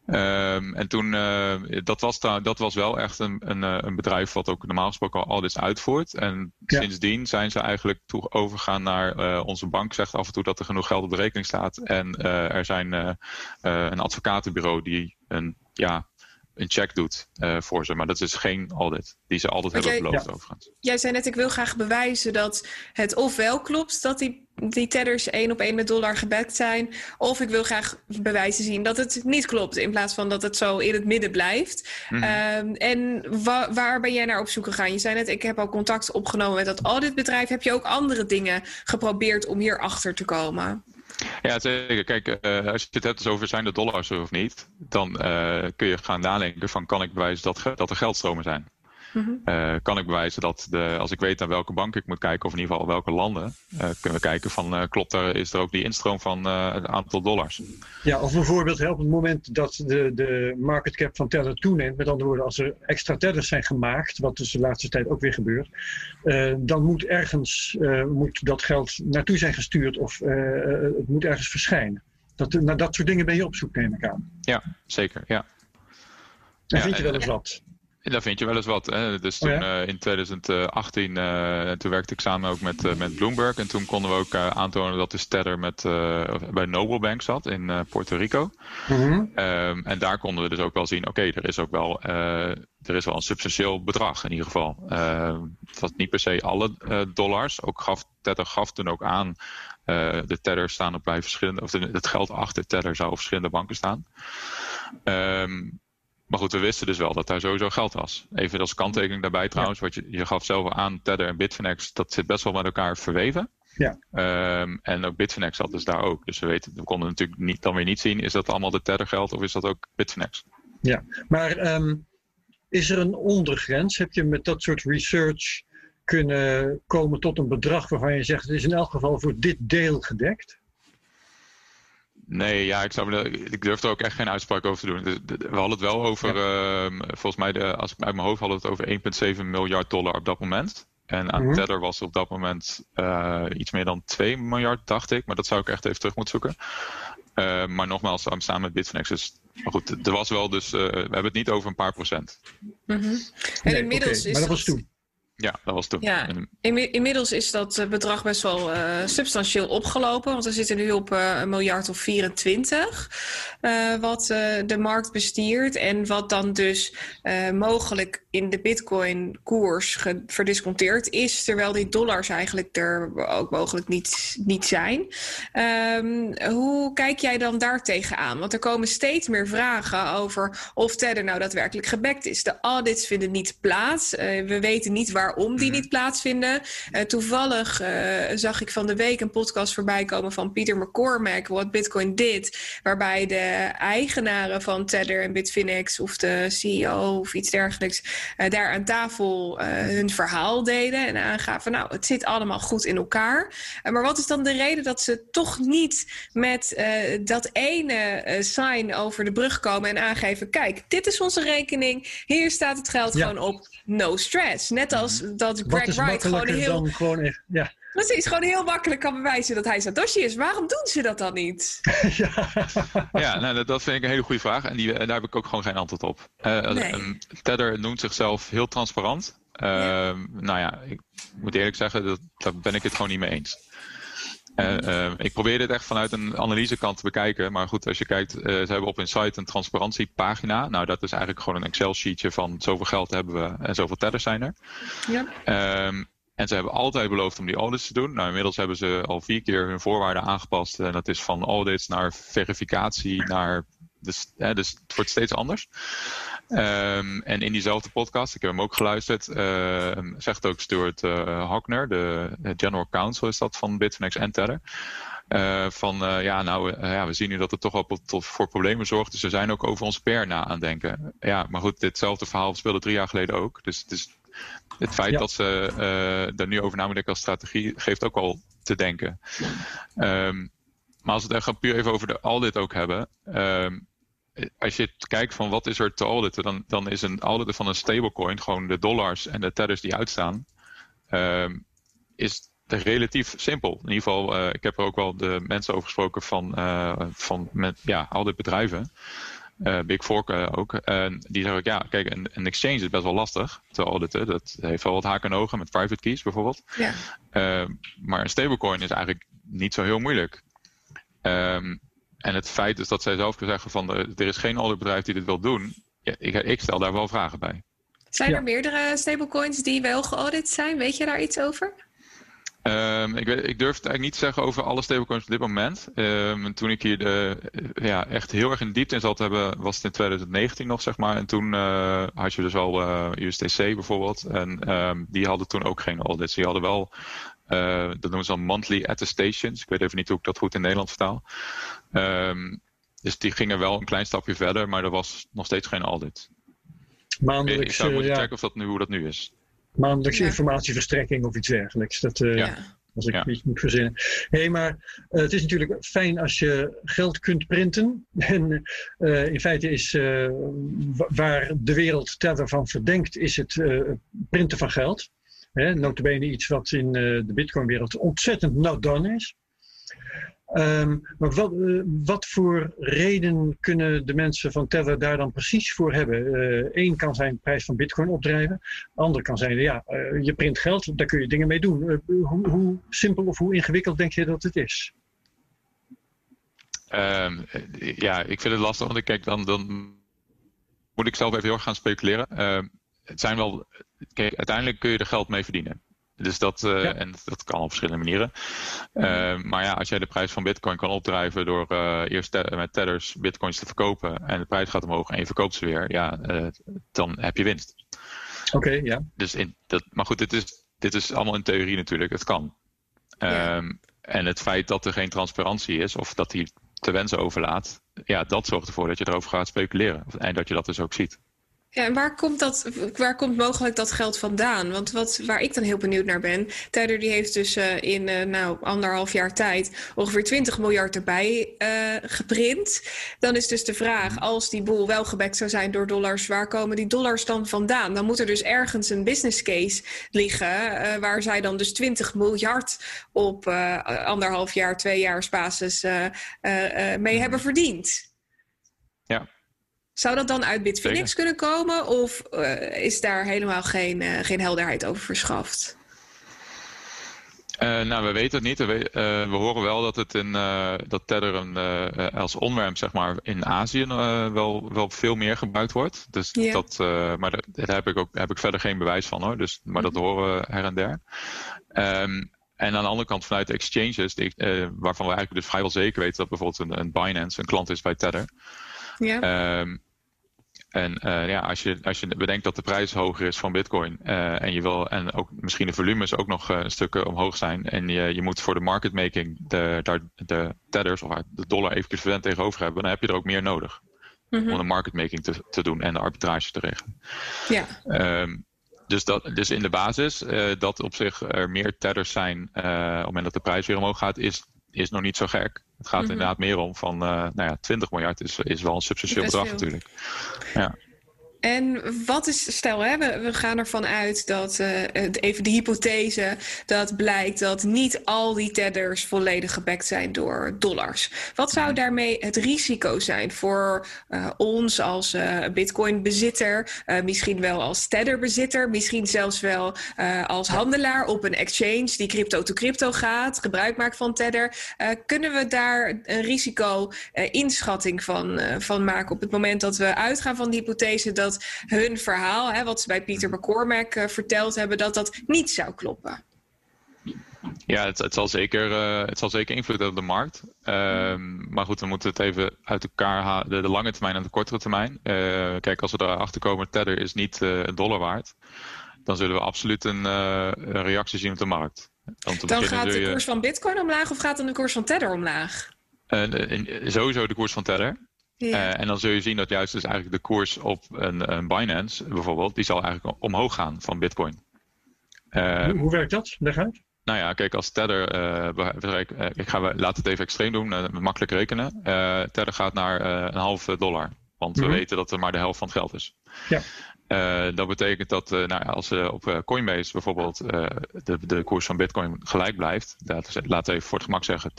S3: Um, en toen, uh, dat, was daar, dat was wel echt een, een, eh, een bedrijf wat ook normaal gesproken al audits uitvoert. En ja. sindsdien zijn ze eigenlijk toe overgegaan naar uh, onze bank zegt af en toe dat er genoeg geld op de rekening staat. En uh, er zijn een advocatenbureau die een, ja, een check doet uh, voor ze. Maar dat is geen audit die ze altijd hebben beloofd ja. overigens.
S2: Jij zei net, ik wil graag bewijzen dat het ofwel klopt dat die, die tethers één op één met dollar gebackt zijn. Of ik wil graag bewijzen zien dat het niet klopt. In plaats van dat het zo in het midden blijft. Mm -hmm. um, en wa waar ben jij naar op zoek gegaan? Je zei net, ik heb al contact opgenomen met dat auditbedrijf. Heb je ook andere dingen geprobeerd om hier achter te komen?
S3: Ja, zeker. Kijk, uh, als je het hebt over zijn de dollars of niet, dan uh, kun je gaan nadenken van kan ik bewijzen dat, dat er geldstromen zijn. Mm -hmm. uh, kan ik bewijzen dat de, als ik weet naar welke bank ik moet kijken, of in ieder geval welke landen, uh, kunnen we kijken van uh, klopt er, is er ook die instroom van het aantal dollars.
S1: Ja, of bijvoorbeeld op het moment dat de, de market cap van Tether toeneemt, met andere woorden, als er extra tethers zijn gemaakt, wat dus de laatste tijd ook weer gebeurt, dan moet ergens moet dat geld naartoe zijn gestuurd of het moet ergens verschijnen. Dat, naar dat soort dingen ben je op zoek, neem ik aan.
S3: Ja, zeker. Ja.
S1: En ja, vind je wel eens wat?
S3: Daar vind je wel eens wat. Hè? Dus toen oh ja? uh, in 2018, uh, toen werkte ik samen ook met, uh, met Bloomberg. En toen konden we ook aantonen dat de Tether met, bij Noble Bank zat in Puerto Rico. Mm -hmm. um, en daar konden we dus ook wel zien, oké, okay, er is ook wel, er is wel een substantieel bedrag in ieder geval. het was niet per se alle dollars. Ook gaf, Tether gaf toen ook aan, de Tether staan op bij verschillende, of de, het geld achter Tether zou op verschillende banken staan. Um, maar goed, we wisten dus wel dat daar sowieso geld was. Even als kanttekening daarbij trouwens, wat je, je gaf zelf aan, Tether en Bitfinex, dat zit best wel met elkaar verweven.
S1: Ja.
S3: Um, en ook Bitfinex zat dus daar ook. Dus we, weten, we konden natuurlijk niet, dan weer niet zien, is dat allemaal de Tether geld of is dat ook Bitfinex?
S1: Ja, maar um, is er een ondergrens? Heb je met dat soort research kunnen komen tot een bedrag waarvan je zegt, het is in elk geval voor dit deel gedekt?
S3: Nee, ja, ik, zou, ik durf er ook echt geen uitspraak over te doen. We hadden het wel over, ja. uh, volgens mij, de, als ik uit mijn hoofd hadden we het over 1,7 miljard dollar op dat moment. En aan mm -hmm. Tether was op dat moment uh, iets meer dan 2 miljard, dacht ik. Maar dat zou ik echt even terug moeten zoeken. Uh, maar nogmaals, samen met Bitfinex. Dus, maar goed, er was wel dus, we hebben het niet over een paar procent.
S2: Mm -hmm. En nee, inmiddels
S1: okay. is. Maar dat was toen.
S3: Ja, dat was toen.
S2: Ja, inmiddels is dat eh, bedrag best wel uh, substantieel opgelopen. Want we zitten nu op uh, een miljard of 24. Uh, wat de markt bestiert. En wat dan dus mogelijk in de bitcoin-koers verdisconteerd is. Terwijl die dollars eigenlijk er ook mogelijk niet, niet zijn. Um, hoe kijk jij dan daar tegenaan? Want er komen steeds meer vragen over of Tether nou daadwerkelijk gebackt is. De audits vinden niet plaats. we weten niet waar waarom die mhm. niet plaatsvinden. Uh, toevallig uh, zag ik van de week een podcast voorbij komen van Peter McCormack, What Bitcoin Did, waarbij de eigenaren van Tether en Bitfinex of de CEO of iets dergelijks uh, daar aan tafel hun verhaal deden en aangaven, nou, het zit allemaal goed in elkaar. maar wat is dan de reden dat ze toch niet met dat ene sign over de brug komen en aangeven, kijk, dit is onze rekening, hier staat het geld gewoon op, no stress. Net als dat Greg Wright gewoon heel...
S1: Dan gewoon echt, ja.
S2: Precies, gewoon heel makkelijk kan bewijzen dat hij Satoshi is. Waarom doen ze dat dan niet?
S3: ja, ja nou, dat vind ik een hele goede vraag. En die, daar heb ik ook gewoon geen antwoord op. Uh, nee. Tether noemt zichzelf heel transparant. Uh, Nou ja, ik moet eerlijk zeggen, dat, daar ben ik het gewoon niet mee eens. Uh, ik probeer dit echt vanuit een analysekant te bekijken. Maar goed, als je kijkt, uh, ze hebben op hun site een transparantiepagina. Nou, dat is eigenlijk gewoon een Excel-sheetje van zoveel geld hebben we en zoveel tellers zijn er. Ja. Um, en ze hebben altijd beloofd om die audits te doen. Nou, inmiddels hebben ze al vier keer hun voorwaarden aangepast. En dat is van audits naar verificatie naar. Dus, hè, dus het wordt steeds anders. Um, en in diezelfde podcast, ik heb hem ook geluisterd, uh, zegt ook Stuart uh, Hockner, de, de, general counsel is dat van Bitfinex en Tether. Uh, van ja, nou, ja, we zien nu dat het toch wel voor problemen zorgt. Dus we zijn ook over ons per na aan denken. Ja, maar goed, ditzelfde verhaal speelde drie jaar geleden ook. Dus het, is, het feit dat ze daar nu over nadenken als strategie geeft ook al te denken. Um, maar als we het echt puur even over de audit ook hebben. Um, als je kijkt van wat is er te auditen, dan, dan is een auditen van een stablecoin, gewoon de dollars en de tethers die uitstaan, um, is relatief simpel. In ieder geval, uh, ik heb er ook wel de mensen over gesproken van, uh, van met, ja, bedrijven. Uh, Big Fork ook. En die zeggen ook, ja, kijk, een, een, exchange is best wel lastig te auditen. Dat heeft wel wat haken en ogen met private keys bijvoorbeeld. Ja. maar een stablecoin is eigenlijk niet zo heel moeilijk. Um, en het feit is dat zij zelf zeggen van er is geen ander bedrijf die dit wil doen. Ja, ik, ik, stel daar wel vragen bij.
S2: Zijn er meerdere stablecoins die wel geaudit zijn? Weet je daar iets over?
S3: Um, ik, weet, ik, durf het eigenlijk niet te zeggen over alle stablecoins op dit moment. Um, toen ik hier de, ja, echt heel erg in diepte in zat hebben, was het in 2019 nog, zeg maar. En toen uh, had je dus al uh, eh, USDC bijvoorbeeld. En um, die hadden toen ook geen audits. Die hadden wel uh, dat noemen ze dan monthly attestations. Ik weet even niet hoe ik dat goed in Nederland vertaal. Um, dus die gingen wel een klein stapje verder, maar er was nog steeds geen audit.
S1: Maandelijks,
S3: ik zou moeten ja. checken of dat nu, hoe dat nu is.
S1: Maandelijks informatieverstrekking of iets dergelijks. Dat, uh, ja. Als ik ja. iets moet verzinnen. Hé, hey, maar uh, het is natuurlijk fijn als je geld kunt printen. En uh, in feite is uh, waar de wereld Tether van verdenkt, is het printen van geld. Hè, notabene iets wat in uh, de Bitcoin-wereld ontzettend not done is. Um, maar wat, uh, wat, voor reden kunnen de mensen van Tether daar dan precies voor hebben? Eén uh, kan zijn de prijs van Bitcoin opdrijven. Ander kan zijn, ja, je print geld, daar kun je dingen mee doen. Hoe, hoe, simpel of hoe ingewikkeld denk je dat het is?
S3: Um, ja, ik vind het lastig, want ik kijk dan, dan moet ik zelf even heel erg gaan speculeren. Uh, het zijn wel kijk, uiteindelijk kun je er geld mee verdienen. Dus dat, uh, en dat kan op verschillende manieren. Uh, maar ja, als jij de prijs van bitcoin kan opdrijven door uh, eerst te met tethers bitcoins te verkopen en de prijs gaat omhoog en je verkoopt ze weer, ja, dan heb je winst.
S1: Oké, okay, ja.
S3: Dus in, dat, maar goed, dit is, dit is allemaal in theorie natuurlijk, het kan. Ja. Um, en het feit dat er geen transparantie is of dat hij te wensen overlaat, ja, dat zorgt ervoor dat je erover gaat speculeren. En dat je dat dus ook ziet.
S2: Ja, en waar komt, dat, waar komt mogelijk dat geld vandaan? Want wat, waar ik dan heel benieuwd naar ben, Tether die heeft dus uh, in uh, nou, anderhalf jaar tijd ongeveer 20 miljard erbij uh, geprint. Dan is dus de vraag, als die boel wel gebackt zou zijn door dollars, waar komen die dollars dan vandaan? Dan moet er dus ergens een business case liggen waar zij dan dus 20 miljard op anderhalf jaar, twee jaar basis mee hebben verdiend.
S3: Ja,
S2: Zou dat dan uit Bitfinex kunnen komen? Of is daar helemaal geen, geen helderheid over verschaft?
S3: Uh, nou, we weten het niet. We, we, horen wel dat het in dat Tether een, als onderwerp zeg maar in Azië wel, wel veel meer gebruikt wordt. Dus yeah. dat, maar dat, daar heb ik ook heb ik verder geen bewijs van hoor. Dus, maar dat mhm. horen we her en der. Um, en aan de andere kant vanuit exchanges, die, waarvan we eigenlijk dus vrijwel zeker weten dat bijvoorbeeld een, een Binance een klant is bij Tether. Ja. Um, en uh, ja, als je, als je bedenkt dat de prijs hoger is van bitcoin uh, en je wil en ook misschien de volumes ook nog uh, een stuk omhoog zijn en je, je moet voor de market making de, de, de tethers of de dollar equivalent tegenover hebben, dan heb je er ook meer nodig mm -hmm. om de market making te, te doen en de arbitrage te regelen. Ja. Um, dus, dat, dus in de basis, dat op zich er meer tethers zijn op het moment dat de prijs weer omhoog gaat, is, is nog niet zo gek. Het gaat mm -hmm. inderdaad meer om van, uh, nou ja, 20 miljard is, is wel een substantieel bedrag natuurlijk. Ja.
S2: En wat is, stel hè, we, we gaan ervan uit dat, uh, even de hypothese, dat blijkt dat niet al die tethers volledig gebackt zijn door dollars. Wat zou mhm. daarmee het risico zijn voor uh, ons als uh, bitcoin-bezitter, misschien wel als tetherbezitter, misschien zelfs wel als handelaar op een exchange die crypto-to-crypto gaat, gebruik maakt van tether. kunnen we daar een risico-inschatting van, van maken op het moment dat we uitgaan van de hypothese dat hun verhaal, hè, wat ze bij Pieter McCormack uh, verteld hebben, dat dat niet zou kloppen.
S3: Ja, het, het, zal zeker, uh, het zal zeker invloed hebben op de markt. Uh, maar goed, we moeten het even uit elkaar halen. De, de lange termijn en de kortere termijn. Uh, kijk, als we erachter komen, Tether is niet een dollar waard. Dan zullen we absoluut een, een reactie zien op de markt.
S2: Dan gaat de koers van Bitcoin omlaag of gaat dan de koers van Tether omlaag?
S3: sowieso de koers van Tether. Ja. Uh, en dan zul je zien dat juist dus eigenlijk de koers op een, een Binance bijvoorbeeld, die zal eigenlijk omhoog gaan van Bitcoin.
S1: Uh, hoe, hoe, werkt dat? Leg uit.
S3: Nou ja, kijk, als Tether, uh, ik ga laten het even extreem doen, makkelijk rekenen. Tether gaat naar een halve dollar, want mm -hmm. we weten dat er maar de helft van het geld is. Ja. Uh, dat betekent dat uh, nou, als uh, op Coinbase bijvoorbeeld de, de koers van Bitcoin gelijk blijft, laten we even voor het gemak zeggen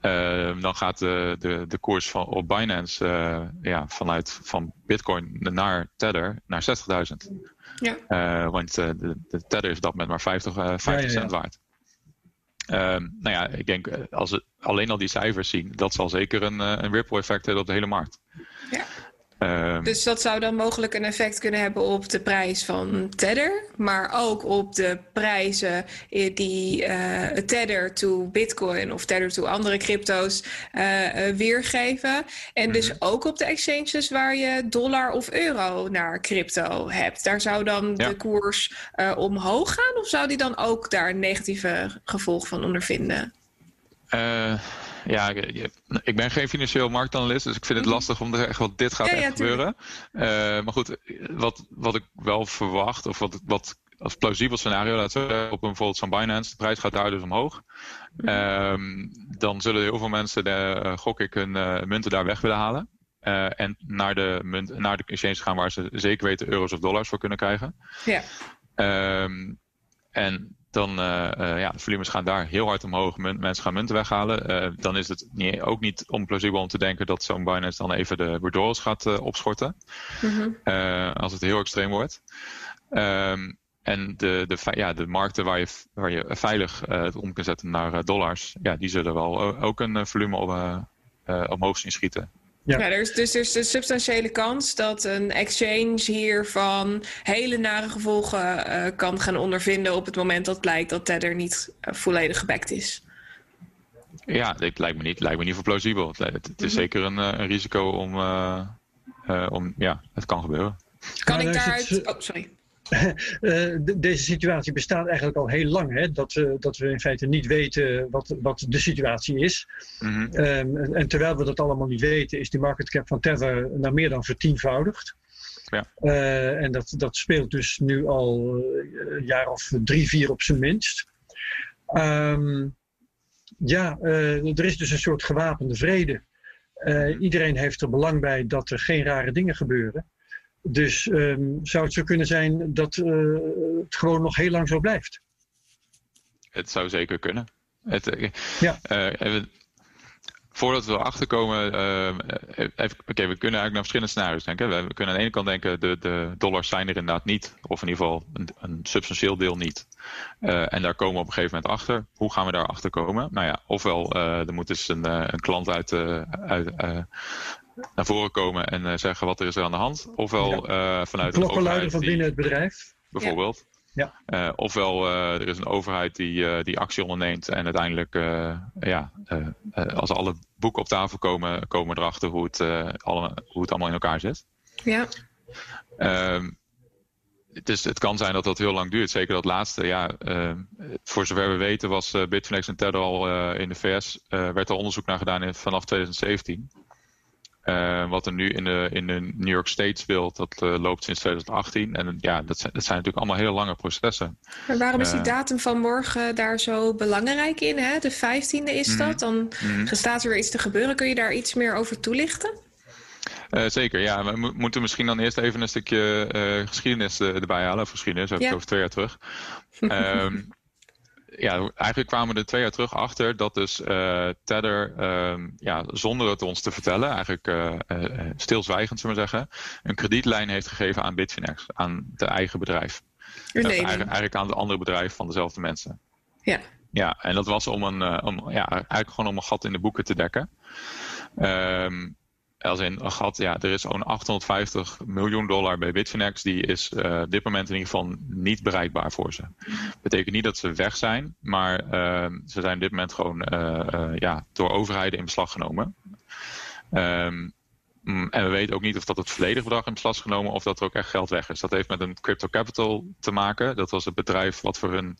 S3: 30.000, dan gaat de, de, de koers van, op Binance ja, vanuit van Bitcoin naar Tether naar 60.000. Ja. want de, de Tether is dat met maar 50, 50 ja, ja, cent waard. nou ja, ik denk als we alleen al die cijfers zien, dat zal zeker een, een ripple effect hebben op de hele markt. Ja.
S2: Um, dus dat zou dan mogelijk een effect kunnen hebben op de prijs van Tether, maar ook op de prijzen die uh, Tether to Bitcoin of Tether to andere crypto's uh, weergeven. En dus mhm. ook op de exchanges waar je dollar of euro naar crypto hebt. Daar zou dan ja. de koers omhoog gaan, of zou die dan ook daar een negatieve gevolg van ondervinden?
S3: Ja, ik ben geen financieel marktanalist, dus ik vind het mhm. lastig om te zeggen wat dit gaat ja, echt ja, gebeuren. Uh, maar goed, wat, wat ik wel verwacht, of wat, wat als plausibel scenario, laten we op een, bijvoorbeeld zo'n Binance, de prijs gaat daar dus omhoog. Mm -hmm. dan zullen heel veel mensen, de, uh, gok ik, hun uh, munten daar weg willen halen. Uh, en naar de, munt, naar de exchange gaan waar ze zeker weten euro's of dollars voor kunnen krijgen. Ja. Um, en dan uh, uh, ja, de volumes gaan daar heel hard omhoog. mensen gaan munten weghalen. Uh, dan is het niet, ook niet onplausibel om te denken dat zo'n Binance dan even de withdrawals gaat opschorten. Mm -hmm. als het heel extreem wordt. Um, en de, de, ja, de markten waar je, waar je veilig het om kunt zetten naar dollars, ja, die zullen wel ook een volume op, omhoog zien schieten.
S2: Ja. ja, er is, dus er is een substantiële kans dat een exchange hiervan hele nare gevolgen uh, kan gaan ondervinden op het moment dat blijkt dat Tether niet uh, volledig gebackt is.
S3: Ja, het lijkt me niet, lijkt me niet voor plausibel. Het, het is mm -hmm. zeker een, uh, een, risico om, om, ja, het kan gebeuren.
S2: Kan ik daaruit, oh sorry.
S1: Uh, deze situatie bestaat eigenlijk al heel lang. Hè? Dat, we, dat we in feite niet weten wat, wat de situatie is. Mm -hmm. um, en terwijl we dat allemaal niet weten, is die market cap van Tether naar meer dan vertienvoudigd. Ja. Uh, en dat, dat speelt dus nu al een jaar of drie, vier op zijn minst. Um, ja, uh, er is dus een soort gewapende vrede. iedereen heeft er belang bij dat er geen rare dingen gebeuren. Dus um, zou het zo kunnen zijn dat uh, het gewoon nog heel lang zo blijft?
S3: Het zou zeker kunnen. Het, uh, ja. Uh, voordat we erachter komen, uh, oké, we kunnen eigenlijk naar verschillende scenario's denken. We, kunnen aan de ene kant denken, de, de dollars zijn er inderdaad niet, of in ieder geval een, een substantieel deel niet. Uh, en daar komen we op een gegeven moment achter. Hoe gaan we daar achter komen? Nou ja, ofwel er moet dus een, een klant uit, uit naar voren komen en zeggen wat er is er aan de hand. Ofwel ja. vanuit
S1: de overheid van binnen het bedrijf.
S3: Bijvoorbeeld. Ja. Uh, ofwel uh, er is een overheid die, uh, die actie onderneemt en uiteindelijk, ja, als alle boeken op tafel komen, komen we erachter hoe het, alle, hoe het allemaal in elkaar zit.
S2: Ja.
S3: Ehm, het, is, het kan zijn dat dat heel lang duurt. Zeker dat laatste. Ja, voor zover we weten was Bitfinex en Tether al in de VS. werd er onderzoek naar gedaan in, vanaf 2017. Uh, wat er nu in de, in de New York State speelt, dat uh, loopt sinds 2018. En ja, dat zijn, dat zijn natuurlijk allemaal hele lange processen.
S2: Maar waarom is die uh, datum van morgen daar zo belangrijk in? Hè? De 15e is mm, dat. Dan mm. staat er weer iets te gebeuren. Kun je daar iets meer over toelichten?
S3: zeker, ja. We mo moeten misschien dan eerst even een stukje geschiedenis erbij halen. Of geschiedenis, ook ja. over twee jaar terug. um, ja, eigenlijk kwamen we er twee jaar terug achter dat dus uh, Tether, uh, ja, zonder het ons te vertellen, eigenlijk uh, stilzwijgend zullen we zeggen, een kredietlijn heeft gegeven aan Bitfinex, aan de eigen bedrijf.
S2: Eigenlijk,
S3: eigenlijk aan de andere bedrijf van dezelfde mensen.
S2: Ja.
S3: Ja, en dat was om een, om, ja, eigenlijk gewoon om een gat in de boeken te dekken. Um, als in een gat, ja, er is zo'n 850 miljoen dollar bij Bitfinex. Die is op dit moment in ieder geval niet bereikbaar voor ze. Betekent niet dat ze weg zijn, maar uh, ze zijn op dit moment gewoon uh, ja, door overheden in beslag genomen. Um, en we weten ook niet of dat het volledige bedrag in beslag is genomen of dat er ook echt geld weg is. Dat heeft met een crypto capital te maken. Dat was het bedrijf wat voor hun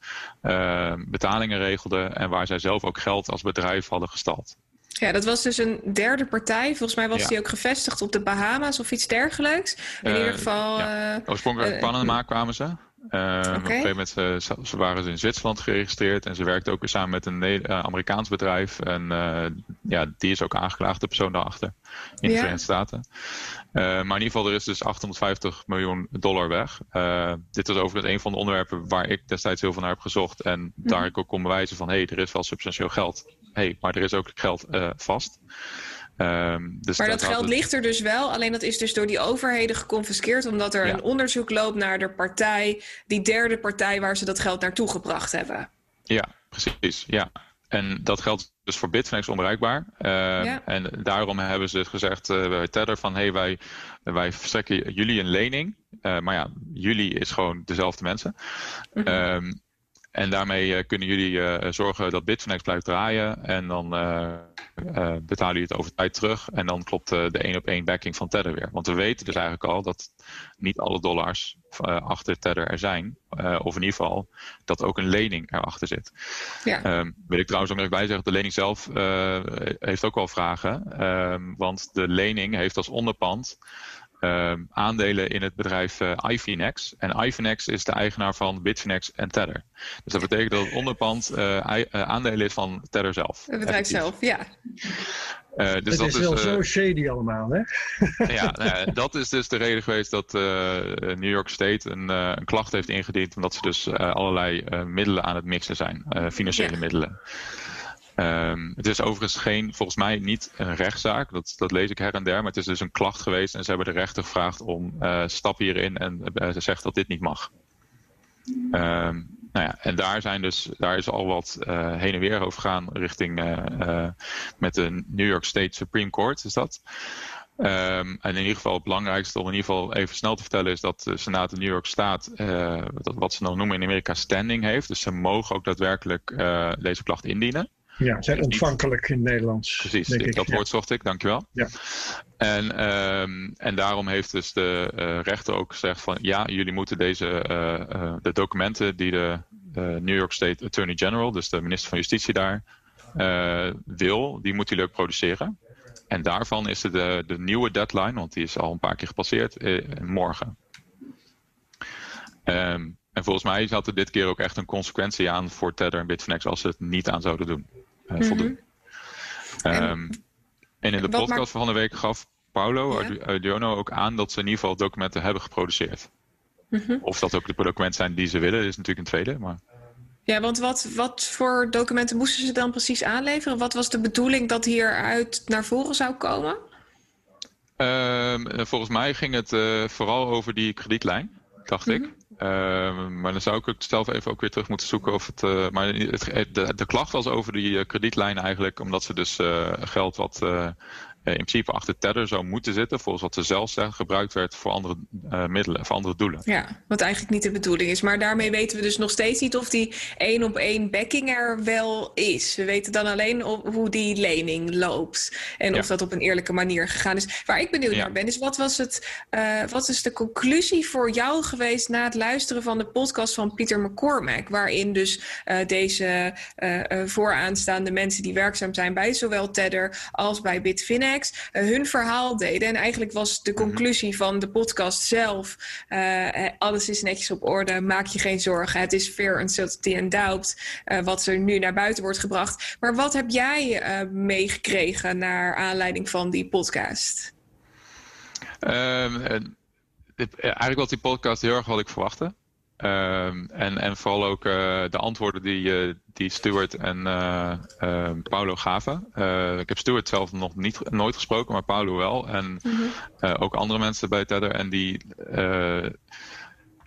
S3: betalingen regelde en waar zij zelf ook geld als bedrijf hadden gestald.
S2: Ja, dat was dus een derde partij. Volgens mij was ja. die ook gevestigd op de Bahama's of iets dergelijks. In uh, ieder geval.
S3: Ja. Oorspronkelijk uit uh, Panama kwamen ze. Uh, okay. Op een gegeven moment uh, ze waren ze in Zwitserland geregistreerd en ze werkten ook weer samen met een uh, Amerikaans bedrijf. En ja, die is ook aangeklaagd, de persoon daarachter, in de. Verenigde Staten. Maar in ieder geval, er is dus 850 miljoen dollar weg. dit was overigens een van de onderwerpen waar ik destijds heel veel naar heb gezocht. En mm. daar ik ook kon bewijzen van, hé, hey, er is wel substantieel geld. Hé, hey, maar er is ook geld vast.
S2: Um, dus maar dat, dat geld het... ligt er dus wel, alleen dat is dus door die overheden geconfiskeerd, omdat er ja. een onderzoek loopt naar de partij, die derde partij waar ze dat geld naartoe gebracht hebben.
S3: Ja, precies. Ja. En dat geldt dus voor Bitfinex onbereikbaar. Uh, ja. En daarom hebben ze gezegd uh, bij Tether van hey, wij, wij verstrekken jullie een lening. Uh, maar ja, jullie is gewoon dezelfde mensen. Mm -hmm. um, en daarmee kunnen jullie zorgen dat Bitfinex blijft draaien. En dan uh, betalen jullie het over tijd terug. En dan klopt de één op één backing van Tether weer. Want we weten dus eigenlijk al dat niet alle dollars achter Tether er zijn. of in ieder geval dat ook een lening erachter zit.
S2: Ja. Um,
S3: wil ik trouwens ook nog bij zeggen, de lening zelf heeft ook wel vragen. Um, want de lening heeft als onderpand uh, aandelen in het bedrijf uh, Ifinex. En Ifinex is de eigenaar van Bitfinex en Tether. Dus dat betekent dat het onderpand uh, aandelen is van Tether zelf.
S2: Het bedrijf effectief. zelf, ja.
S1: Uh, dus het dat is wel zo shady allemaal, hè?
S3: ja, nou, dat is dus de reden geweest dat uh, New York State een, uh, een, klacht heeft ingediend. Omdat ze dus allerlei middelen aan het mixen zijn, financiële ja. middelen. Um, het is overigens geen, volgens mij niet een rechtszaak. Dat, dat lees ik her en der. Maar het is dus een klacht geweest. En ze hebben de rechter gevraagd om uh, stap hierin. En uh, ze zegt dat dit niet mag. Um, nou ja, en daar, zijn dus, daar is al wat uh, heen en weer over gegaan richting met de New York State Supreme Court. Is dat? Um, en in ieder geval het belangrijkste om in ieder geval even snel te vertellen is dat de Senaat in New York staat, wat ze dan noemen in Amerika standing heeft. Dus ze mogen ook daadwerkelijk deze klacht indienen.
S1: Ja, zijn ontvankelijk in het Nederlands.
S3: Precies, ik, dat woord zocht ik, dankjewel.
S1: Ja.
S3: En, um, en daarom heeft dus de uh, rechter ook gezegd van ja, jullie moeten deze uh, uh, de documenten die de New York State Attorney General, dus de minister van Justitie daar, wil, die moeten jullie ook produceren. En daarvan is de, de nieuwe deadline, want die is al een paar keer gepasseerd, morgen. Um, en volgens mij zat er dit keer ook echt een consequentie aan voor Tether en Bitfinex als ze het niet aan zouden doen. Mm -hmm. um, en, en, in de podcast maakt... van de week gaf Paulo ja. Arduino ook aan dat ze in ieder geval documenten hebben geproduceerd. Mm -hmm. Of dat ook de documenten zijn die ze willen, is natuurlijk een tweede. Maar...
S2: Ja, want wat, wat voor documenten moesten ze dan precies aanleveren? Wat was de bedoeling dat hieruit naar voren zou komen?
S3: Ehm, volgens mij ging het uh, vooral over die kredietlijn, dacht ik. Ehm, maar dan zou ik het zelf even ook weer terug moeten zoeken of het. Uh, maar het, de, de, klacht was over die uh, kredietlijn eigenlijk, omdat ze dus geld wat eh, in principe achter Tether zou moeten zitten, volgens wat ze zelf zeggen, gebruikt werd voor andere uh, middelen, voor andere doelen.
S2: Ja, wat eigenlijk niet de bedoeling is. Maar daarmee weten we dus nog steeds niet of die één op één backing er wel is. We weten dan alleen op hoe die lening loopt en of dat op een eerlijke manier gegaan is. Waar ik benieuwd naar ben, is wat was het, uh, wat is de conclusie voor jou geweest na het luisteren van de podcast van Pieter McCormack, waarin dus deze vooraanstaande mensen die werkzaam zijn bij zowel Tether als bij Bitfinex eh, hun verhaal deden. En eigenlijk was de mhm. conclusie van de podcast zelf: uh, alles is netjes op orde, maak je geen zorgen. Het is fair, uncertainty and doubt, wat er nu naar buiten wordt gebracht. Maar wat heb jij meegekregen naar aanleiding van die podcast?
S3: Um, eigenlijk was die podcast heel erg wat ik verwachtte. Um, en, en vooral ook uh, de antwoorden die, uh, die Stuart en uh, Paulo gaven. ik heb Stuart zelf nog niet, nooit gesproken, maar Paulo wel. En mm -hmm. ook andere mensen bij Tether. En die,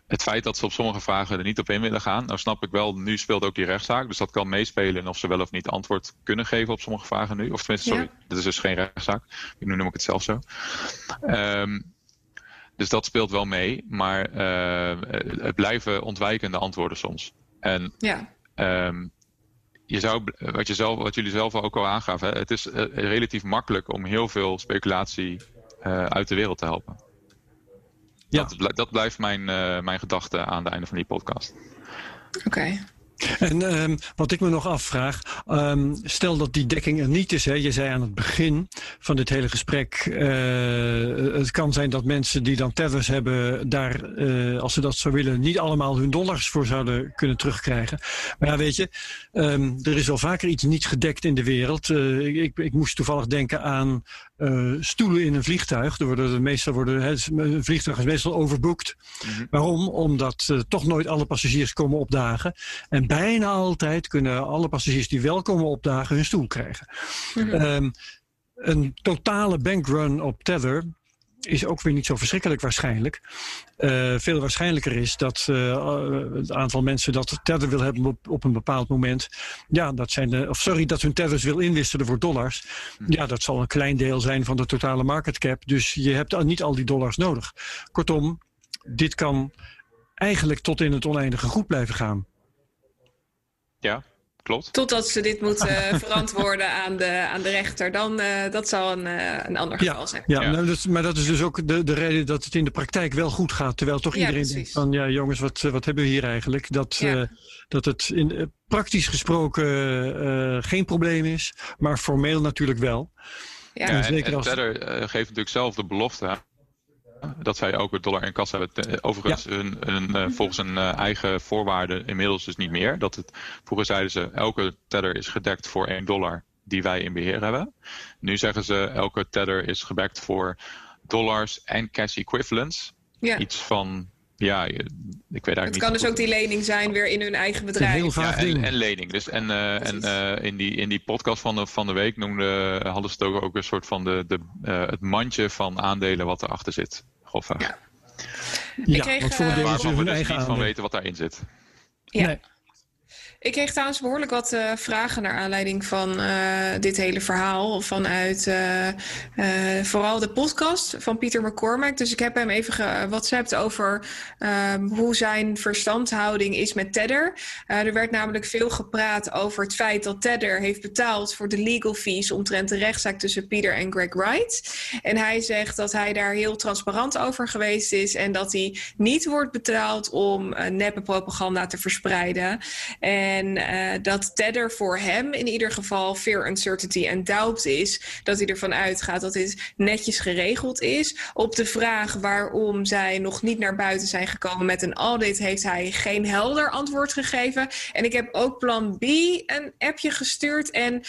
S3: het feit dat ze op sommige vragen er niet op in willen gaan. Nou snap ik wel, nu speelt ook die rechtszaak. Dus dat kan meespelen of ze wel of niet antwoord kunnen geven op sommige vragen nu. Of tenminste, sorry, ja. dit is dus geen rechtszaak. Nu noem ik het zelf zo. Um, dus dat speelt wel mee, maar uh, het blijven ontwijkende antwoorden soms. En ja. Um, je zou, wat, je zelf, wat jullie zelf ook al aangaven, hè, het is uh, relatief makkelijk om heel veel speculatie uh, uit de wereld te helpen. Ja. Dat, dat blijft mijn, mijn gedachte aan het einde van die podcast.
S2: Oké. Okay.
S1: En um, wat ik me nog afvraag, um, stel dat die dekking er niet is. Hè, je zei aan het begin van dit hele gesprek, uh, het kan zijn dat mensen die dan tethers hebben, daar, uh, als ze dat zo willen, niet allemaal hun dollars voor zouden kunnen terugkrijgen. Maar ja, weet je, um, er is al vaker iets niet gedekt in de wereld. Uh, ik, ik moest toevallig denken aan uh, stoelen in een vliegtuig. Er worden, meestal worden, hè, een vliegtuig is meestal overboekt. Mm -hmm. Waarom? Omdat uh, toch nooit alle passagiers komen opdagen. En bijna altijd kunnen alle passagiers die wel komen opdagen hun stoel krijgen. Mm -hmm. um, een totale bankrun op Tether is ook weer niet zo verschrikkelijk waarschijnlijk. Uh, veel waarschijnlijker is dat uh, het aantal mensen dat tether wil hebben op, op, een bepaald moment. Ja, dat zijn de, of sorry, dat hun tethers wil inwisselen voor dollars. Hmm. Ja, dat zal een klein deel zijn van de totale market cap. Dus je hebt niet al die dollars nodig. Kortom, dit kan eigenlijk tot in het oneindige goed blijven gaan.
S3: Ja, klopt.
S2: Totdat ze dit moeten verantwoorden aan de, aan de rechter. Dan uh, dat zal een, uh, een ander
S1: ja,
S2: geval zijn.
S1: Ja, ja. Nou, dat, maar dat is dus ook de, de reden dat het in de praktijk wel goed gaat. Terwijl toch iedereen ja, denkt van ja jongens, wat, wat hebben we hier eigenlijk? Dat, ja. uh, dat het in, praktisch gesproken geen probleem is. Maar formeel natuurlijk wel.
S3: Ja, en, zeker en, en als... Tether geeft natuurlijk zelf de belofte dat zij ook het dollar in kas hebben. Overigens, ja. hun, hun, uh, volgens hun uh, eigen voorwaarden inmiddels dus niet meer. Dat het, vroeger zeiden ze, elke tether is gedekt voor 1 dollar die wij in beheer hebben. Nu zeggen ze, elke tether is gebackt voor dollars en cash equivalents. Ja. Iets van ja, ik weet eigenlijk
S2: het kan dus ook die lening zijn weer in hun eigen bedrijf.
S3: Heel vaak ja, en, en, lening. Dus en uh, en uh, in, die, in die podcast van de, van de week noemde, hadden ze het ook, ook een soort van de, de, uh, het mandje van aandelen wat erachter zit. Grofweg.
S2: Ja.
S3: ja, ik kreeg, want uh, waarvan we dus niet van weten wat daarin zit.
S2: Ja. Nee. Ik kreeg trouwens behoorlijk wat uh, vragen naar aanleiding van uh, dit hele verhaal. Vanuit uh, vooral de podcast van Pieter McCormack. Dus ik heb hem even gewhatsappt over um, hoe zijn verstandhouding is met Tether. er werd namelijk veel gepraat over het feit dat Tether heeft betaald voor de legal fees omtrent de rechtszaak tussen Pieter en Greg Wright. En hij zegt dat hij daar heel transparant over geweest is en dat hij niet wordt betaald om neppe propaganda te verspreiden. En En uh, dat Tether voor hem in ieder geval fear, uncertainty en doubt is. Dat hij ervan uitgaat dat dit netjes geregeld is. Op de vraag waarom zij nog niet naar buiten zijn gekomen met een audit, heeft hij geen helder antwoord gegeven. En ik heb ook plan B een appje gestuurd. En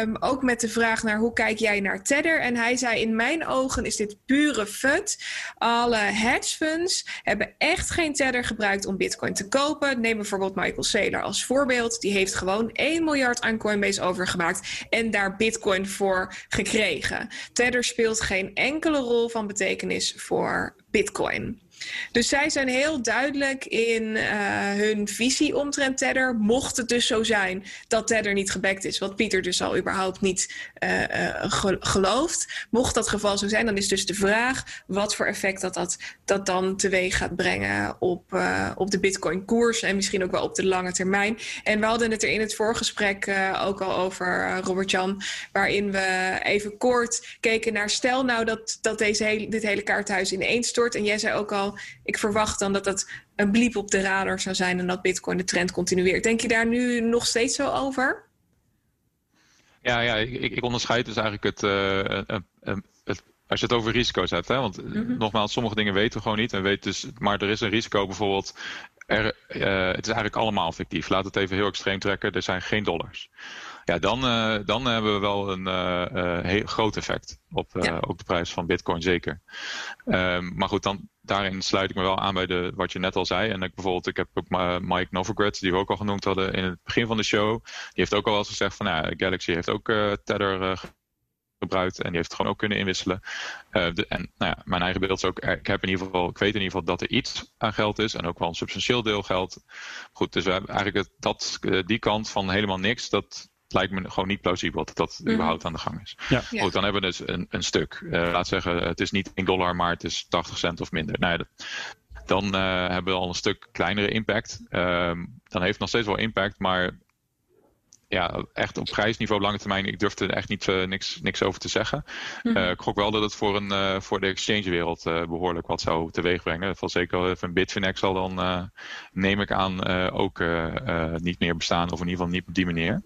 S2: um, ook met de vraag naar hoe kijk jij naar Tether? En hij zei: In mijn ogen is dit pure fut. Alle hedge funds hebben echt geen Tether gebruikt om Bitcoin te kopen. Neem bijvoorbeeld Michael Saylor als voorbeeld, die heeft gewoon 1 miljard aan Coinbase overgemaakt en daar Bitcoin voor gekregen. Tether speelt geen enkele rol van betekenis voor Bitcoin. Dus zij zijn heel duidelijk in uh, hun visie omtrent Tether. Mocht het dus zo zijn dat Tether niet gebackt is, wat Pieter dus al überhaupt niet uh, ge gelooft. Mocht dat geval zo zijn, dan is dus de vraag wat voor effect dat, dat, dat dan teweeg gaat brengen op, op de Bitcoin-koers en misschien ook wel op de lange termijn. En we hadden het er in het voorgesprek ook al over, Robert-Jan, waarin we even kort keken naar stel nou dat, dat deze hele, dit hele kaarthuis ineenstort. En jij zei ook al, ik verwacht dan dat dat een bliep op de radar zou zijn en dat Bitcoin de trend continueert. Denk je daar nu nog steeds zo over?
S3: Ja, ja ik, ik onderscheid dus eigenlijk het, uh, het, als je het over risico's hebt. Hè? Want mm -hmm. nogmaals, sommige dingen weten we gewoon niet. En weten dus, maar er is een risico bijvoorbeeld. Er, uh, het is eigenlijk allemaal fictief. Laat het even heel extreem trekken. Er zijn geen dollars. Ja, dan, uh, dan hebben we wel een uh, heel groot effect op ja. ook de prijs van Bitcoin, zeker. Um, maar goed, dan, daarin sluit ik me wel aan bij de, wat je net al zei. En ik, bijvoorbeeld, ik heb ook Mike Novogratz, die we ook al genoemd hadden in het begin van de show. Die heeft ook al wel eens gezegd van, ja, Galaxy heeft ook Tether gebruikt en die heeft het gewoon ook kunnen inwisselen. Uh, de, en nou ja, mijn eigen beeld is ook, ik heb in ieder geval, ik weet in ieder geval dat er iets aan geld is en ook wel een substantieel deel geld. Goed, dus we hebben eigenlijk dat, die kant van helemaal niks, dat lijkt me gewoon niet plausibel dat dat mm. überhaupt aan de gang is. Ja. Goed, dan hebben we dus een, een stuk. Uh, laat zeggen, het is niet 1 dollar, maar het is 80 cent of minder. Nou ja, dat, dan uh, hebben we al een stuk kleinere impact. Um, dan heeft het nog steeds wel impact, maar ja, echt op prijsniveau lange termijn, ik durf er echt niet, uh, niks, niks over te zeggen. Mm -hmm. uh, ik gok wel dat het voor, een, uh, voor de exchangewereld behoorlijk wat zou teweeg brengen. Van zeker even Bitfinex zal dan, neem ik aan, ook niet meer bestaan, of in ieder geval niet op die manier.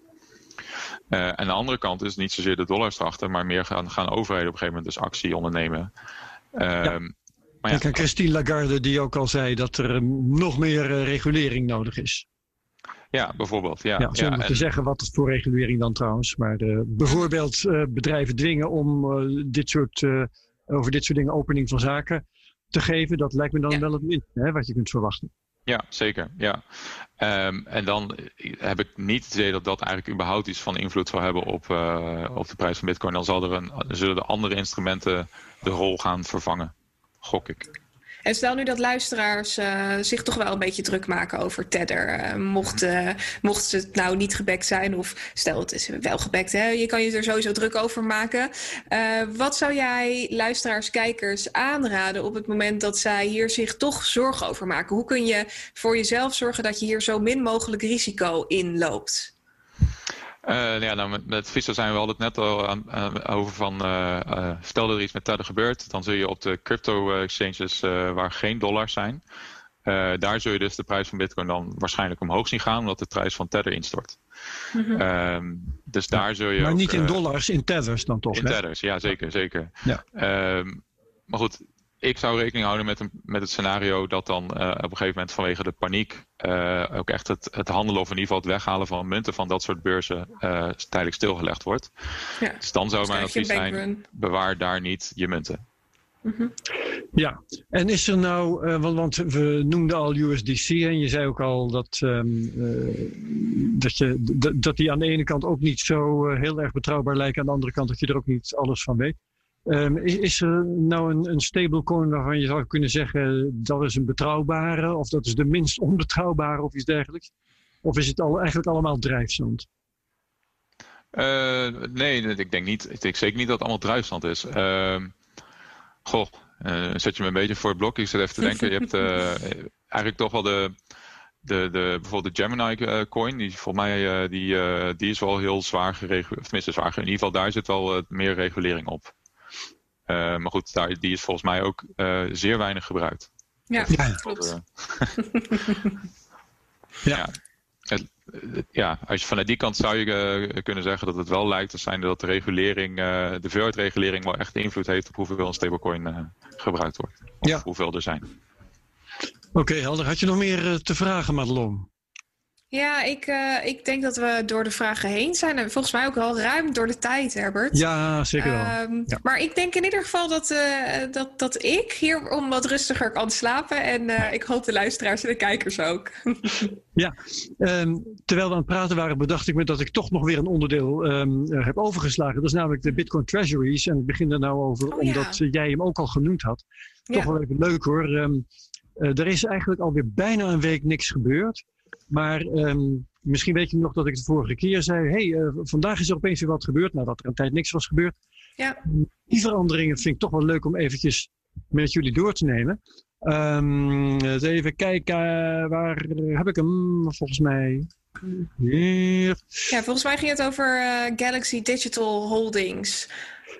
S3: Uh, en de andere kant is niet zozeer de dollarstrachten, maar meer gaan, gaan overheden op een gegeven moment dus actie ondernemen. Uh,
S1: ja. Maar ja. Aan Christine Lagarde die ook al zei dat er nog meer uh, regulering nodig is.
S3: Ja, bijvoorbeeld. Ja,
S1: ja zonder
S3: ja,
S1: te zeggen wat het voor regulering dan trouwens. Maar bijvoorbeeld bedrijven dwingen om dit soort, over dit soort dingen opening van zaken te geven. Dat lijkt me dan ja. wel het minste hè, wat je kunt verwachten.
S3: Ja, zeker. Ja. Um, en dan heb ik niet het idee dat dat eigenlijk überhaupt iets van invloed zal hebben op, uh, op de prijs van Bitcoin. Dan zal er een, zullen de andere instrumenten de rol gaan vervangen, gok ik.
S2: En stel nu dat luisteraars uh, zich toch wel een beetje druk maken over Tether. Uh, mocht, uh, mocht het nou niet gebackt zijn, of stel het is wel gebackt, hè, je kan je er sowieso druk over maken. wat zou jij luisteraars, kijkers aanraden op het moment dat zij hier zich toch zorgen over maken? Hoe kun je voor jezelf zorgen dat je hier zo min mogelijk risico in loopt?
S3: Uh, ja, nou, met, met Visa zijn we al het net al aan, aan, over van, uh, uh, stel dat er iets met Tether gebeurt, dan zul je op de crypto exchanges waar geen dollars zijn, daar zul je dus de prijs van bitcoin dan waarschijnlijk omhoog zien gaan, omdat de prijs van Tether instort. Mm -hmm. dus daar zul je
S1: Maar
S3: ook,
S1: niet in dollars, in tethers dan toch?
S3: In
S1: hè?
S3: tethers, ja zeker, zeker. Ja. Um, maar goed, ik zou rekening houden met, een, met het scenario dat dan uh, op een gegeven moment vanwege de paniek uh, ook echt het, het handelen of in ieder geval het weghalen van munten van dat soort beurzen uh, tijdelijk stilgelegd wordt. Ja. Dus dan zou mijn advies zijn, bewaar daar niet je munten.
S1: Mm -hmm. Ja, en is er nou, uh, want, want, we noemden al USDC en je zei ook al dat, um, uh, dat, je, dat die aan de ene kant ook niet zo uh, heel erg betrouwbaar lijkt, aan de andere kant dat je er ook niet alles van weet. Um, is, er nou een, een stablecoin waarvan je zou kunnen zeggen dat is een betrouwbare of dat is de minst onbetrouwbare of iets dergelijks? Of is het al, eigenlijk allemaal drijfzand?
S3: Uh, nee, ik denk niet. Ik denk zeker niet dat het allemaal drijfzand is. Uh, goh, uh, zet je me een beetje voor het blok. Ik zit even te denken. je hebt uh, eigenlijk toch wel de, de, de, bijvoorbeeld de Gemini coin. Die volgens mij die, die is wel heel zwaar gereguleerd. Tenminste, zwaar. In ieder geval daar zit wel meer regulering op. Uh, maar goed, daar, die is volgens mij ook uh, zeer weinig gebruikt.
S2: Ja, ja klopt.
S3: ja. ja. Het, ja, als je vanuit die kant zou je uh, kunnen zeggen dat het wel lijkt te zijn dat de regulering, de veelheidsregulering wel echt invloed heeft op hoeveel een stablecoin gebruikt wordt. Of ja. hoeveel er zijn.
S1: Oké, okay, helder. Had je nog meer te vragen, Madelon?
S2: Ja, ik, uh, ik denk dat we door de vragen heen zijn. En volgens mij ook wel ruim door de tijd, Herbert.
S1: Ja, zeker wel. Um,
S2: ja. Maar ik denk in ieder geval dat, uh, dat, dat ik hier om wat rustiger kan slapen. En uh, ik hoop de luisteraars en de kijkers ook.
S1: ja, um, terwijl we aan het praten waren, bedacht ik me dat ik toch nog weer een onderdeel um, heb overgeslagen. Dat is namelijk de Bitcoin Treasuries. En ik begin er nou over,
S2: oh,
S1: omdat jij hem ook al genoemd had. Toch wel even leuk hoor. er is eigenlijk alweer bijna een week niks gebeurd. Maar um, misschien weet je nog dat ik de vorige keer zei: hey, uh, vandaag is er opeens weer wat gebeurd nadat er een tijd niks was gebeurd.
S2: Ja.
S1: Die veranderingen vind ik toch wel leuk om eventjes met jullie door te nemen. Um, even kijken, uh, waar heb ik hem volgens mij? Hier.
S2: Ja, volgens mij ging het over uh, Galaxy Digital Holdings.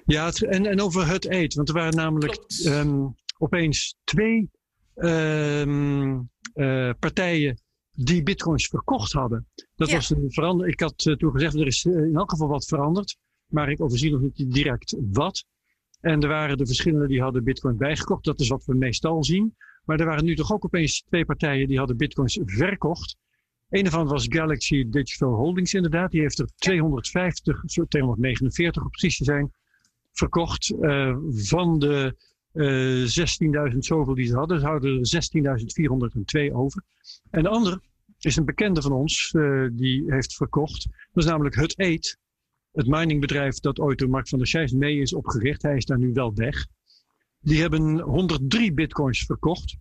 S1: Ja, het, en, en over het eet. Want er waren namelijk um, opeens twee partijen die bitcoins verkocht hadden. Dat
S2: ja.
S1: was een verandering. Ik had uh, toen gezegd, er is uh, in elk geval wat veranderd. Maar ik overzie nog niet direct wat. En er waren de verschillende die hadden bitcoin bijgekocht. Dat is wat we meestal zien. Maar er waren nu toch ook opeens twee partijen die hadden bitcoins verkocht. Een daarvan was Galaxy Digital Holdings inderdaad. Die heeft er 250, 249 op precies te zijn, verkocht. Uh, van de uh, 16.000 zoveel die ze hadden. Ze houden er 16.402 over. En de andere is een bekende van ons, uh, die heeft verkocht. Dat is namelijk Hut Eat. Het miningbedrijf dat ooit door Mark van der Scheijs mee is opgericht. Hij is daar nu wel weg. Die hebben 103 bitcoins verkocht.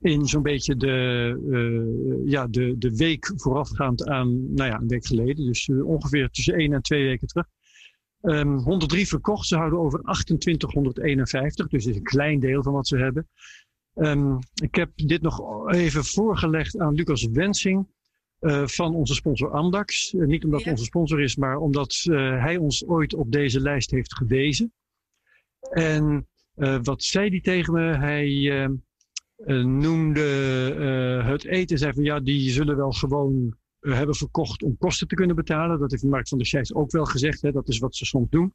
S1: In zo'n beetje de, uh, ja, de, de week voorafgaand aan, nou ja, een week geleden. Dus ongeveer tussen één en twee weken terug. Um, 103 verkocht. Ze houden over 2851. Dus is een klein deel van wat ze hebben. Um, ik heb dit nog even voorgelegd aan Lucas Wensing uh, van onze sponsor Amdax. Uh, niet omdat
S2: Ja.
S1: onze sponsor is, maar omdat uh, hij ons ooit op deze lijst heeft gewezen. En wat zei hij tegen me? Hij uh, noemde het eten. Zei van ja, die zullen wel gewoon hebben verkocht om kosten te kunnen betalen. Dat heeft Mark van der Scheijs ook wel gezegd. Hè? Dat is wat ze soms doen.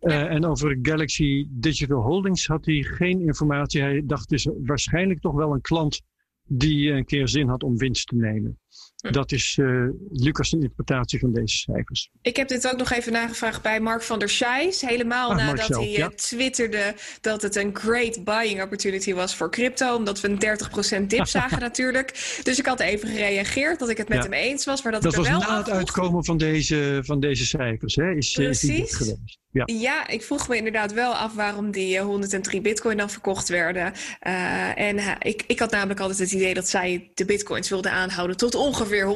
S1: Uh, en over Galaxy Digital Holdings had hij geen informatie. Hij dacht dus waarschijnlijk toch wel een klant die een keer zin had om winst te nemen.
S2: Hm.
S1: Dat is uh, Lucas' interpretatie van deze cijfers.
S2: Ik heb dit ook nog even nagevraagd bij Mark van der Scheijs. Helemaal
S1: Ah,
S2: nadat
S1: zelf,
S2: hij
S1: ja.
S2: uh, twitterde dat het een great buying opportunity was voor crypto. Omdat we een 30% dip zagen natuurlijk. Dus ik had even gereageerd dat ik het met
S1: Ja.
S2: hem eens was. Maar dat,
S1: Dat
S2: ik er
S1: was
S2: wel
S1: na het uitkomen van deze, van deze cijfers. Hè? Is, dit
S2: Precies.
S1: geweest? Ja.
S2: Ja, ik vroeg me inderdaad wel af waarom die eh, 103 bitcoin dan verkocht werden. Uh, en uh, ik, ik had namelijk altijd het idee dat zij de bitcoins wilden aanhouden tot ongeveer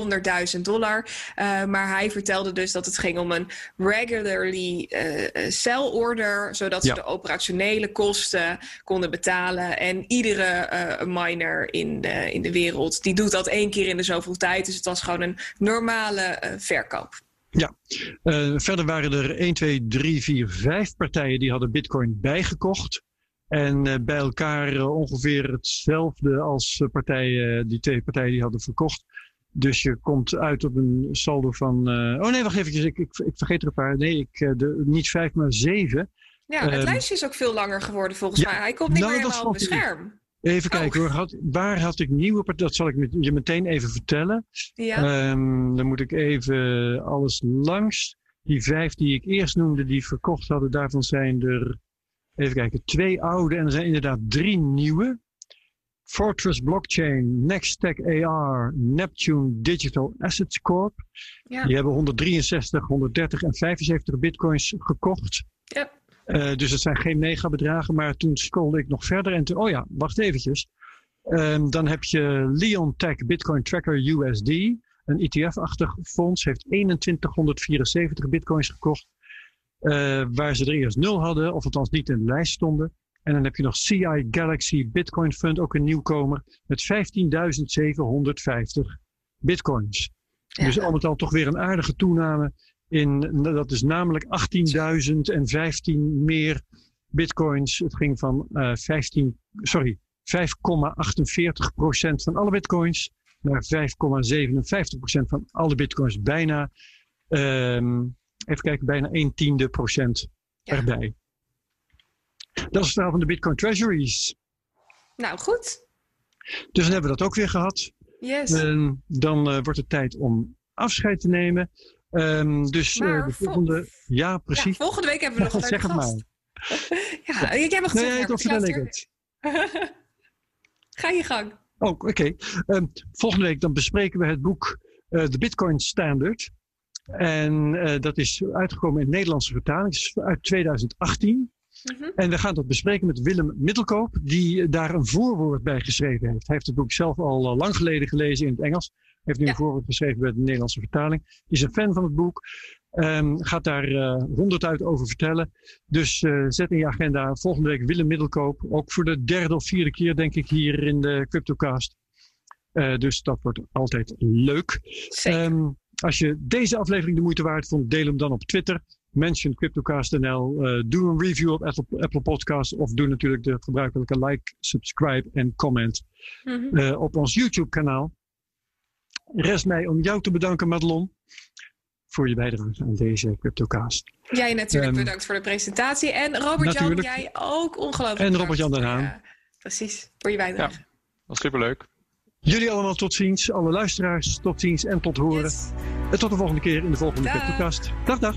S2: 100.000 dollar. Uh, maar hij vertelde dus dat het ging om een regularly uh, sell order, zodat
S1: Ja.
S2: ze de operationele kosten konden betalen. En iedere uh, miner in de, in de wereld, die doet dat één keer in de zoveel tijd. Dus het was gewoon een normale verkoop.
S1: Uh, verder waren er 1, 2, 3, 4, 5 partijen die hadden bitcoin bijgekocht. En bij elkaar ongeveer hetzelfde als partijen, die twee partijen die hadden verkocht. Dus je komt uit op een saldo van. Uh, oh nee, wacht even, ik, ik, ik vergeet er een paar. Nee, ik, uh, de, niet vijf, maar zeven.
S2: Ja, het
S1: Ehm,
S2: lijstje is ook veel langer geworden volgens
S1: ja,
S2: mij. Hij komt niet
S1: nou,
S2: meer helemaal op
S1: ik.
S2: scherm.
S1: Even
S2: Oh.
S1: kijken hoor. Had, waar had ik nieuwe partijen? Dat zal ik met, je meteen even vertellen.
S2: Ja.
S1: Um, dan moet ik even alles langs. Die vijf die ik eerst noemde, die verkocht hadden, daarvan zijn er. Even kijken, twee oude en er zijn inderdaad drie nieuwe. Fortress Blockchain, Nextech AR, Neptune Digital Assets Corp.
S2: ja.
S1: Die hebben 163, 130 en 75 bitcoins gekocht.
S2: Ja.
S1: Uh, dus het zijn geen megabedragen, maar toen scrollde ik nog verder en toen, oh ja, wacht eventjes. Um, dan heb je Leon Tech Bitcoin Tracker USD, een ETF-achtig fonds, heeft 2174 bitcoins gekocht. Uh, waar ze er eerst nul hadden, of althans niet in de lijst stonden. En dan heb je nog CI Galaxy Bitcoin Fund, ook een nieuwkomer, met 15.750 bitcoins.
S2: Ja.
S1: Dus al met al toch weer een aardige toename. In, dat is namelijk 18.015 meer bitcoins. Het ging van uh, 15, sorry, 5,48 procent van alle bitcoins naar 5,57 procent van alle bitcoins. Bijna, um, even kijken, bijna 1 tiende procent
S2: Ja.
S1: erbij. Dat is het verhaal van de Bitcoin Treasuries.
S2: Nou, goed.
S1: Dus dan hebben we dat ook weer gehad.
S2: Yes.
S1: Ehm, dan eh, wordt het tijd om afscheid te nemen. Ehm, dus eh, de
S2: vol-
S1: volgende. Ja,
S2: Ja,
S1: precies.
S2: volgende week hebben we nog een
S1: zeg het
S2: gast.
S1: maar.
S2: Ja, jij mag het
S1: Nee, ik
S2: Laat
S1: het.
S2: Ga je gang.
S1: Oh, oké. Ehm, volgende week dan bespreken we het boek eh The Bitcoin Standard. En dat is uitgekomen in Nederlandse vertaling. Het is uit 2018.
S2: Mhm.
S1: En we gaan dat bespreken met Willem Middelkoop, die daar een voorwoord bij geschreven heeft. Hij heeft het boek zelf al eh, lang geleden gelezen in het Engels. Hij heeft nu
S2: Ja.
S1: een voorwoord geschreven bij de Nederlandse vertaling. Is een fan van het boek. Ehm, gaat daar eh honderd uit over vertellen. Dus eh, zet in je agenda volgende week Willem Middelkoop. Ook voor de derde of vierde keer, denk ik, hier in de Cryptocast. Dus dat wordt altijd leuk.
S2: Zeker.
S1: Ehm, als je deze aflevering de moeite waard vond, deel hem dan op Twitter. Mention CryptoCast.nl. eh doe een review op Apple, Apple Podcasts. Of doe natuurlijk de gebruikelijke like, subscribe en comment
S2: Mhm.
S1: eh, op ons YouTube kanaal. Rest mij om jou te bedanken, Madelon. Voor je bijdrage aan deze CryptoCast.
S2: Jij natuurlijk
S1: Ehm,
S2: bedankt voor de presentatie. En Robert-Jan, jij ook ongelooflijk
S1: En
S2: bedankt
S1: Robert-Jan Den
S2: voor
S1: Haan.
S2: je- precies, voor je bijdrage.
S3: was superleuk.
S1: Jullie allemaal tot ziens. Alle luisteraars tot ziens en tot horen.
S2: Yes.
S1: En tot de volgende keer in de volgende
S2: Dag.
S1: CryptoCast. Dag, dag.